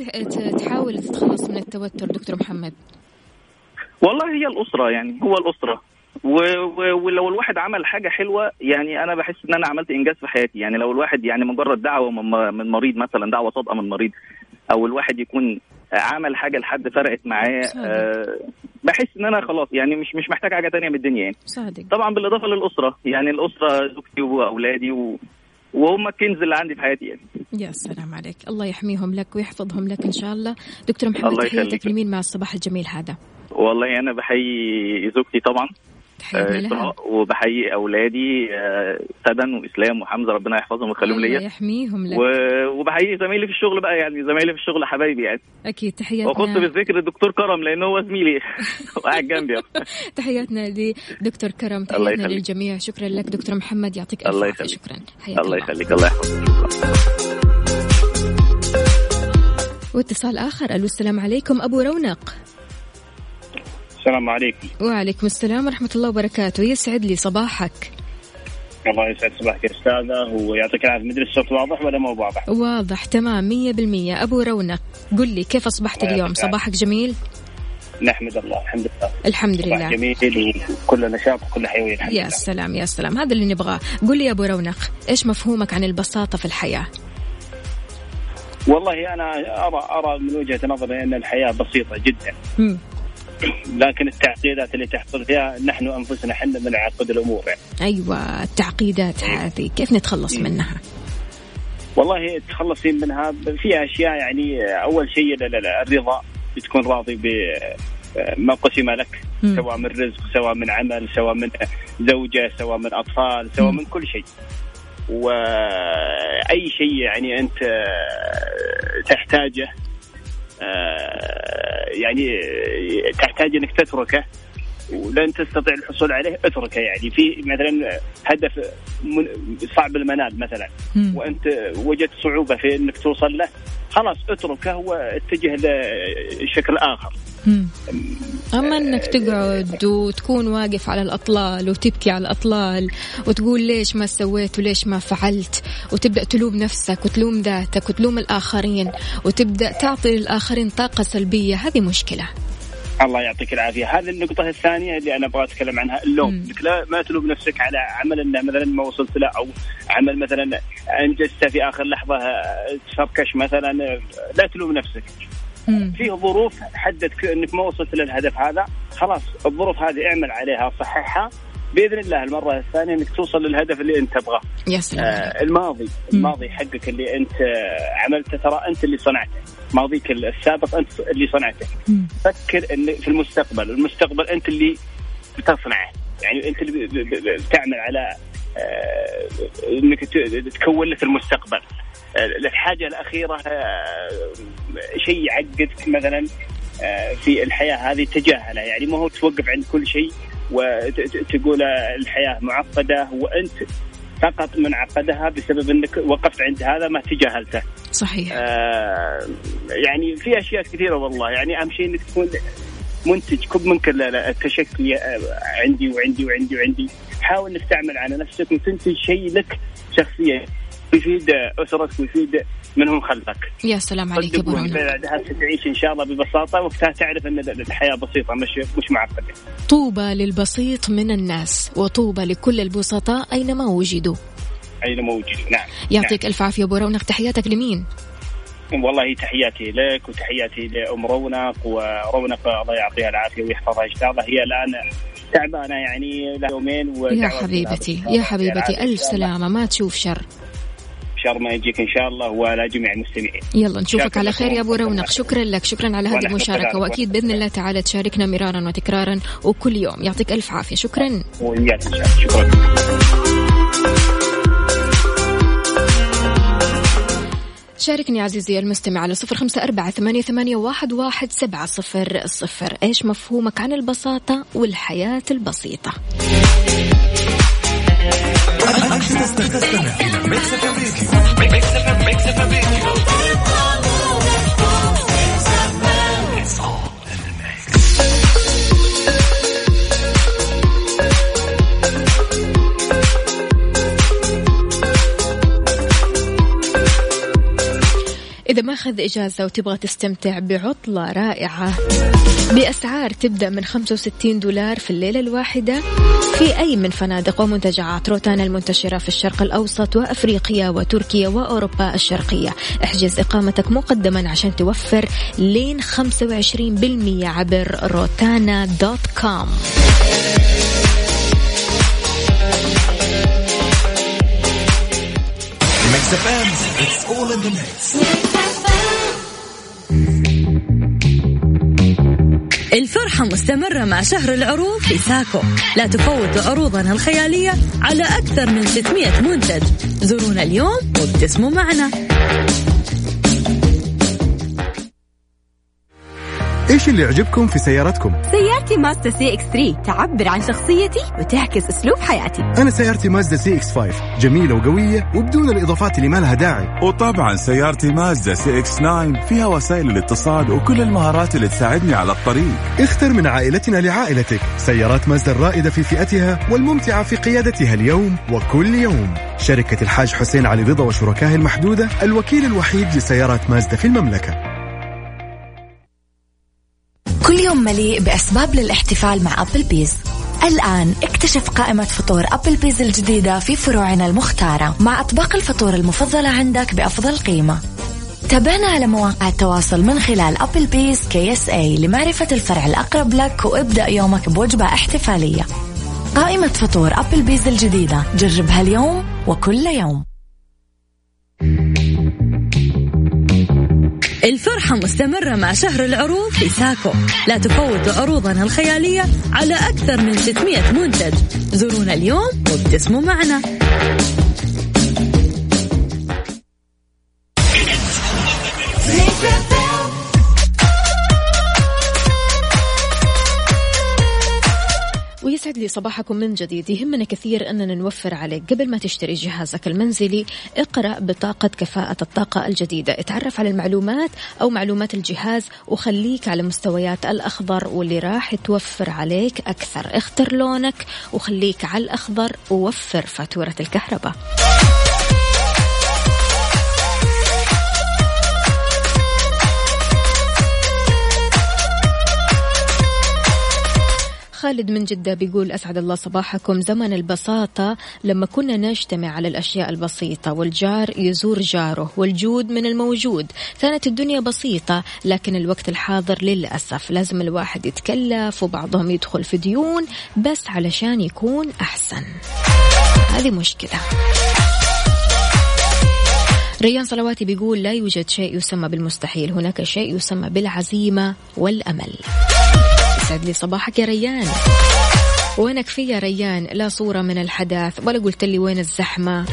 تحاول تتخلص من التوتر دكتور محمد؟ والله هي الأسرة. يعني هو الأسرة. و- و- ولو الواحد عمل حاجة حلوة يعني أنا بحس إن أنا عملت إنجاز في حياتي. يعني لو الواحد يعني مجرد دعوة من مريض مثلا دعوة صادقة من مريض أو الواحد يكون عمل حاجة لحد فرقت معاه آه بحس إن أنا خلاص يعني مش مش محتاج حاجة تانية من الدنيا يعني. صادق طبعا بالإضافة للأسرة يعني الأسرة زوجتي وأولادي و... وهم الكنز اللي عندي في حياتي يعني. يا سلام عليك. الله يحميهم لك ويحفظهم لك إن شاء الله. دكتور محمد الله تحياتك. لمين مع الصباح الجميل هذا. والله أنا بحيي زوجتي طبعا. إسراء، وبحيي أولادي آه، سدن وإسلام وحمزة ربنا يحفظهم ويخليهم الله ليا. يحميهم لك. و- وبحيي زمايلي في الشغل بقى يعني زمايلي في الشغل حبايبي يعني. أكيد واخص تحياتنا بالذكر الدكتور كرم لأن هو زميلي. وقاعد جنبي. تحياتنا لدكتور كرم الله تحياتنا. للجميع. شكرا لك دكتور محمد يعطيك ألف الله يخليك. شكرا. حياك الله الله. يخليك. الله يحفظك. واتصال آخر. ألو السلام عليكم. أبو رونق. السلام عليكم. وعليكم السلام ورحمة الله وبركاته. يسعد لي صباحك. الله يسعد صباحك يا أستاذة ويعطيك العافية. مدري الصوت واضح ولا مو واضح؟ واضح تمام مية بالمية. أبو رونق قل لي كيف أصبحت الله اليوم. صباحك جميل؟ نحمد الله الحمد لله. الحمد صباح لله. جميل وكل نشاط وكل حيوية الحمد يا لله سلام يا سلام. هذا اللي نبغاه. قل لي يا أبو رونق إيش مفهومك عن البساطة في الحياة؟ والله أنا ارى أرى من وجهة نظري أن الحياة بسيطة جدا. مم. لكن التعقيدات اللي تحصل فيها نحن أنفسنا إحنا من نعقد الأمور يعني. أيوة التعقيدات هذه كيف نتخلص منها والله تخلصين منها في أشياء يعني أول شيء الرضا بتكون راضي بما قسم لك مم. سواء من رزق سواء من عمل سواء من زوجة سواء من أطفال سواء مم. من كل شيء وأي شيء يعني أنت تحتاجه يعني تحتاج إنك تتركه ولن تستطيع الحصول عليه اتركه يعني. في مثلا هدف صعب المنال مثلا. مم. وأنت وجدت صعوبة في إنك توصل له خلاص اتركه واتجه لشكل آخر. مم. أما أنك تقعد وتكون واقف على الأطلال وتبكي على الأطلال وتقول ليش ما سويت وليش ما فعلت وتبدأ تلوم نفسك وتلوم ذاتك وتلوم الآخرين وتبدأ تعطي للآخرين طاقة سلبية هذه مشكلة الله يعطيك العافية هذه النقطة الثانية اللي أنا أبغى أتكلم عنها اللوم. انك لا ما تلوم نفسك على عمل انه مثلا ما وصلت له أو عمل مثلا أنجزته في آخر لحظة آه، تفركش مثلا لا تلوم نفسك. فيه ظروف حدت إنك ما وصلت للهدف هذا. خلاص الظروف هذه اعمل عليها صححها بإذن الله المرة الثانية إنك توصل للهدف اللي أنت تبغاه. يا سلام. آه الماضي. الماضي حقك اللي أنت آه، عملته ترى أنت اللي صنعته. ماضيك السابق أنت اللي صنعته. مم. فكر إن في المستقبل المستقبل أنت اللي بتصنعه. يعني أنت اللي بتعمل على آه، إنك تكون لك المستقبل. الحاجة الأخيرة آه، شيء يعقدك مثلا آه، في الحياة هذه تجاهله. يعني ما هو توقف عند كل شيء وتقول الحياة معقدة وأنت فقط من عقدها بسبب إنك وقفت عند هذا ما تجاهلته. صحيح. آه، يعني في أشياء كثيرة والله. يعني أهم شيء إنك تكون منتج. كب منك التشكي عندي وعندي وعندي وعندي. حاول إنك تعمل على نفسك وتنتج شيء لك شخصيا. يفيد أسرتك ويفيد من هم خلفك. يا سلام عليك رونق بعدها ستعيش إن شاء الله ببساطة وقتها تعرف أن الحياة بسيطة مش مش معقدة. طوبى للبسيط من الناس وطوبى لكل البسطاء أينما وجدوا. اين موجود نعم. يعطيك ألف عافية أبو رونق. تحياتك لمين؟ نعم. والله تحياتي لك وتحياتي لأم رونق ورونق الله يعطيها العافية ويحفظها إن شاء الله. هي الآن تعبانة يعني لها يومين يا حبيبتي يا حبيبتي الله. سلامة. ما تشوف شر. شر ما يجيك إن شاء الله وعلى جميع المستمعين. يلا نشوفك على خير يا أبو. رونق. شكرا لك شكرا على هذه المشاركة. وأكيد بإذن الله تعالى تشاركنا مرارا وتكرارا وكل يوم. يعطيك ألف عافية. شكرا. الله. شكرا. شاركني عزيزي المستمع على صفر خمسة أربعة ثمانية, ثمانية واحد, واحد سبعة صفر صفر. إيش مفهومك عن البساطة والحياة البسيطة؟ تستمع إلى Mix FM radio Mix FM radio ماخذ إجازة وتبغى تستمتع بعطلة رائعة. بأسعار تبدأ من 65 دولار في الليلة الواحدة. في أي من فنادق ومنتجعات روتانا المنتشرة في الشرق الأوسط وأفريقيا وتركيا وأوروبا الشرقية. احجز إقامتك مقدما عشان توفر لين 25% عبر روتانا دوت كوم. It's all in the mix الفرحة مستمرة مع شهر العروض في ساكو. لا تفوتوا عروضنا الخيالية على أكثر من 600 منتج. زورونا اليوم وابتسموا معنا. إيش اللي يعجبكم في سيارتكم؟ سيارتي مازدا CX 3 تعبر عن شخصيتي وتعكس أسلوب حياتي. أنا سيارتي مازدا CX 5 جميلة وقوية وبدون الإضافات اللي ما لها داعي. وطبعا سيارتي مازدا CX 9 فيها وسائل الاتصال وكل المهارات اللي تساعدني على الطريق. اختر من عائلتنا لعائلتك. سيارات مازدا الرائدة في فئتها والممتعة في قيادتها اليوم وكل يوم. شركة الحاج حسين علي رضا وشركائه المحدودة الوكيل الوحيد لسيارات مازدا في المملكة. كل يوم مليء بأسباب للاحتفال مع Applebee's الآن اكتشف قائمة فطور Applebee's الجديدة في فروعنا المختارة مع أطباق الفطور المفضلة عندك بأفضل قيمة. تابعنا على مواقع التواصل من خلال Applebee's KSA لمعرفة الفرع الأقرب لك وابدأ يومك بوجبة احتفالية. قائمة فطور Applebee's الجديدة جربها اليوم وكل يوم. الفرحة مستمرة مع شهر العروض في ساكو لا تفوتوا عروضنا الخيالية على أكثر من 600 منتج. زورونا اليوم وابتسموا معنا. لي صباحكم من جديد. يهمنا كثير أننا نوفر عليك. قبل ما تشتري جهازك المنزلي اقرأ بطاقة كفاءة الطاقة الجديدة. اتعرف على المعلومات أو معلومات الجهاز وخليك على مستويات الأخضر واللي راح توفر عليك أكثر. اختر لونك وخليك على الأخضر ووفر فاتورة الكهرباء. خالد من جدة بيقول أسعد الله صباحكم. زمن البساطة لما كنا نجتمع على الأشياء البسيطة والجار يزور جاره والجود من الموجود. كانت الدنيا بسيطة لكن الوقت الحاضر للأسف. لازم الواحد يتكلف وبعضهم يدخل في ديون بس علشان يكون أحسن. هذه مشكلة. ريان صلواتي بيقول لا يوجد شيء يسمى بالمستحيل. هناك شيء يسمى بالعزيمة والأمل. يسعد لي صباحك يا ريان. وينك في يا ريان؟ لا صورة من الحدث ولا قلت لي وين الزحمة.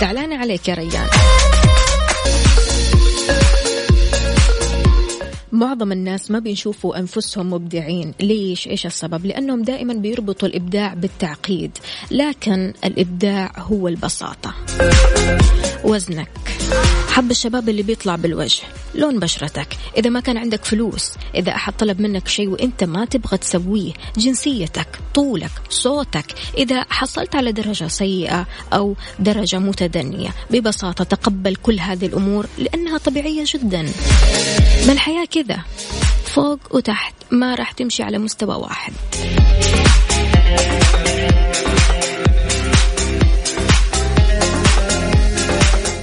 زعلانة عليك يا ريان. معظم الناس ما بيشوفوا أنفسهم مبدعين. ليش؟ إيش السبب؟ لأنهم دائما بيربطوا الإبداع بالتعقيد. لكن الإبداع هو البساطة. وزنك. حب الشباب اللي بيطلع بالوجه لون بشرتك إذا ما كان عندك فلوس إذا أحد طلب منك شيء وإنت ما تبغى تسويه جنسيتك طولك صوتك إذا حصلت على درجة سيئة أو درجة متدنية ببساطة تقبل كل هذه الأمور لأنها طبيعية جدا. ما الحياة كذا؟ فوق وتحت ما راح تمشي على مستوى واحد.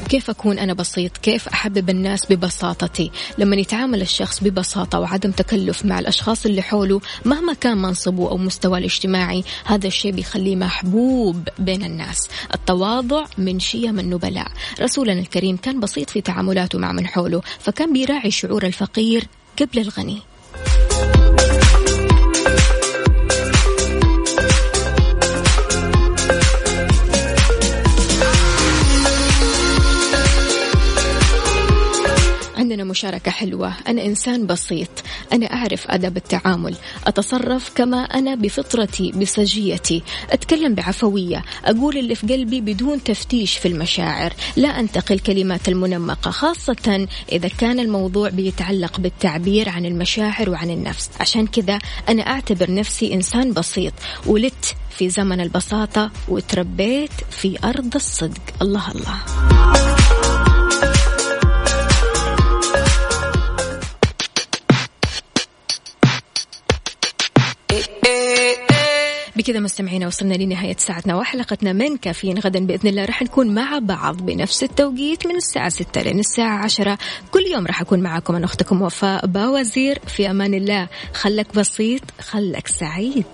كيف أكون أنا بسيط؟ كيف أحبب الناس ببساطتي؟ لما يتعامل الشخص ببساطة وعدم تكلف مع الأشخاص اللي حوله مهما كان منصبه أو مستواه الاجتماعي هذا الشيء بيخليه محبوب بين الناس. التواضع من شيم النبلاء. رسولنا الكريم كان بسيط في تعاملاته مع من حوله فكان بيراعي شعور الفقير قبل الغني. عندنا مشاركة حلوة. أنا إنسان بسيط. أنا أعرف أدب التعامل. أتصرف كما أنا بفطرتي بسجيتي. أتكلم بعفوية. أقول اللي في قلبي بدون تفتيش في المشاعر. لا أنتقي الكلمات المنمقة خاصة إذا كان الموضوع بيتعلق بالتعبير عن المشاعر وعن النفس. عشان كذا أنا أعتبر نفسي إنسان بسيط. ولدت في زمن البساطة وتربيت في أرض الصدق. الله الله. بكذا مستمعينا وصلنا لنهاية ساعتنا وحلقتنا من كافيين غدا بإذن الله. راح نكون مع بعض بنفس التوقيت من الساعة 6 لين الساعة 10 كل يوم راح أكون معكم أنا أختكم وفاء باوزير. في أمان الله. خلك بسيط خلك سعيد.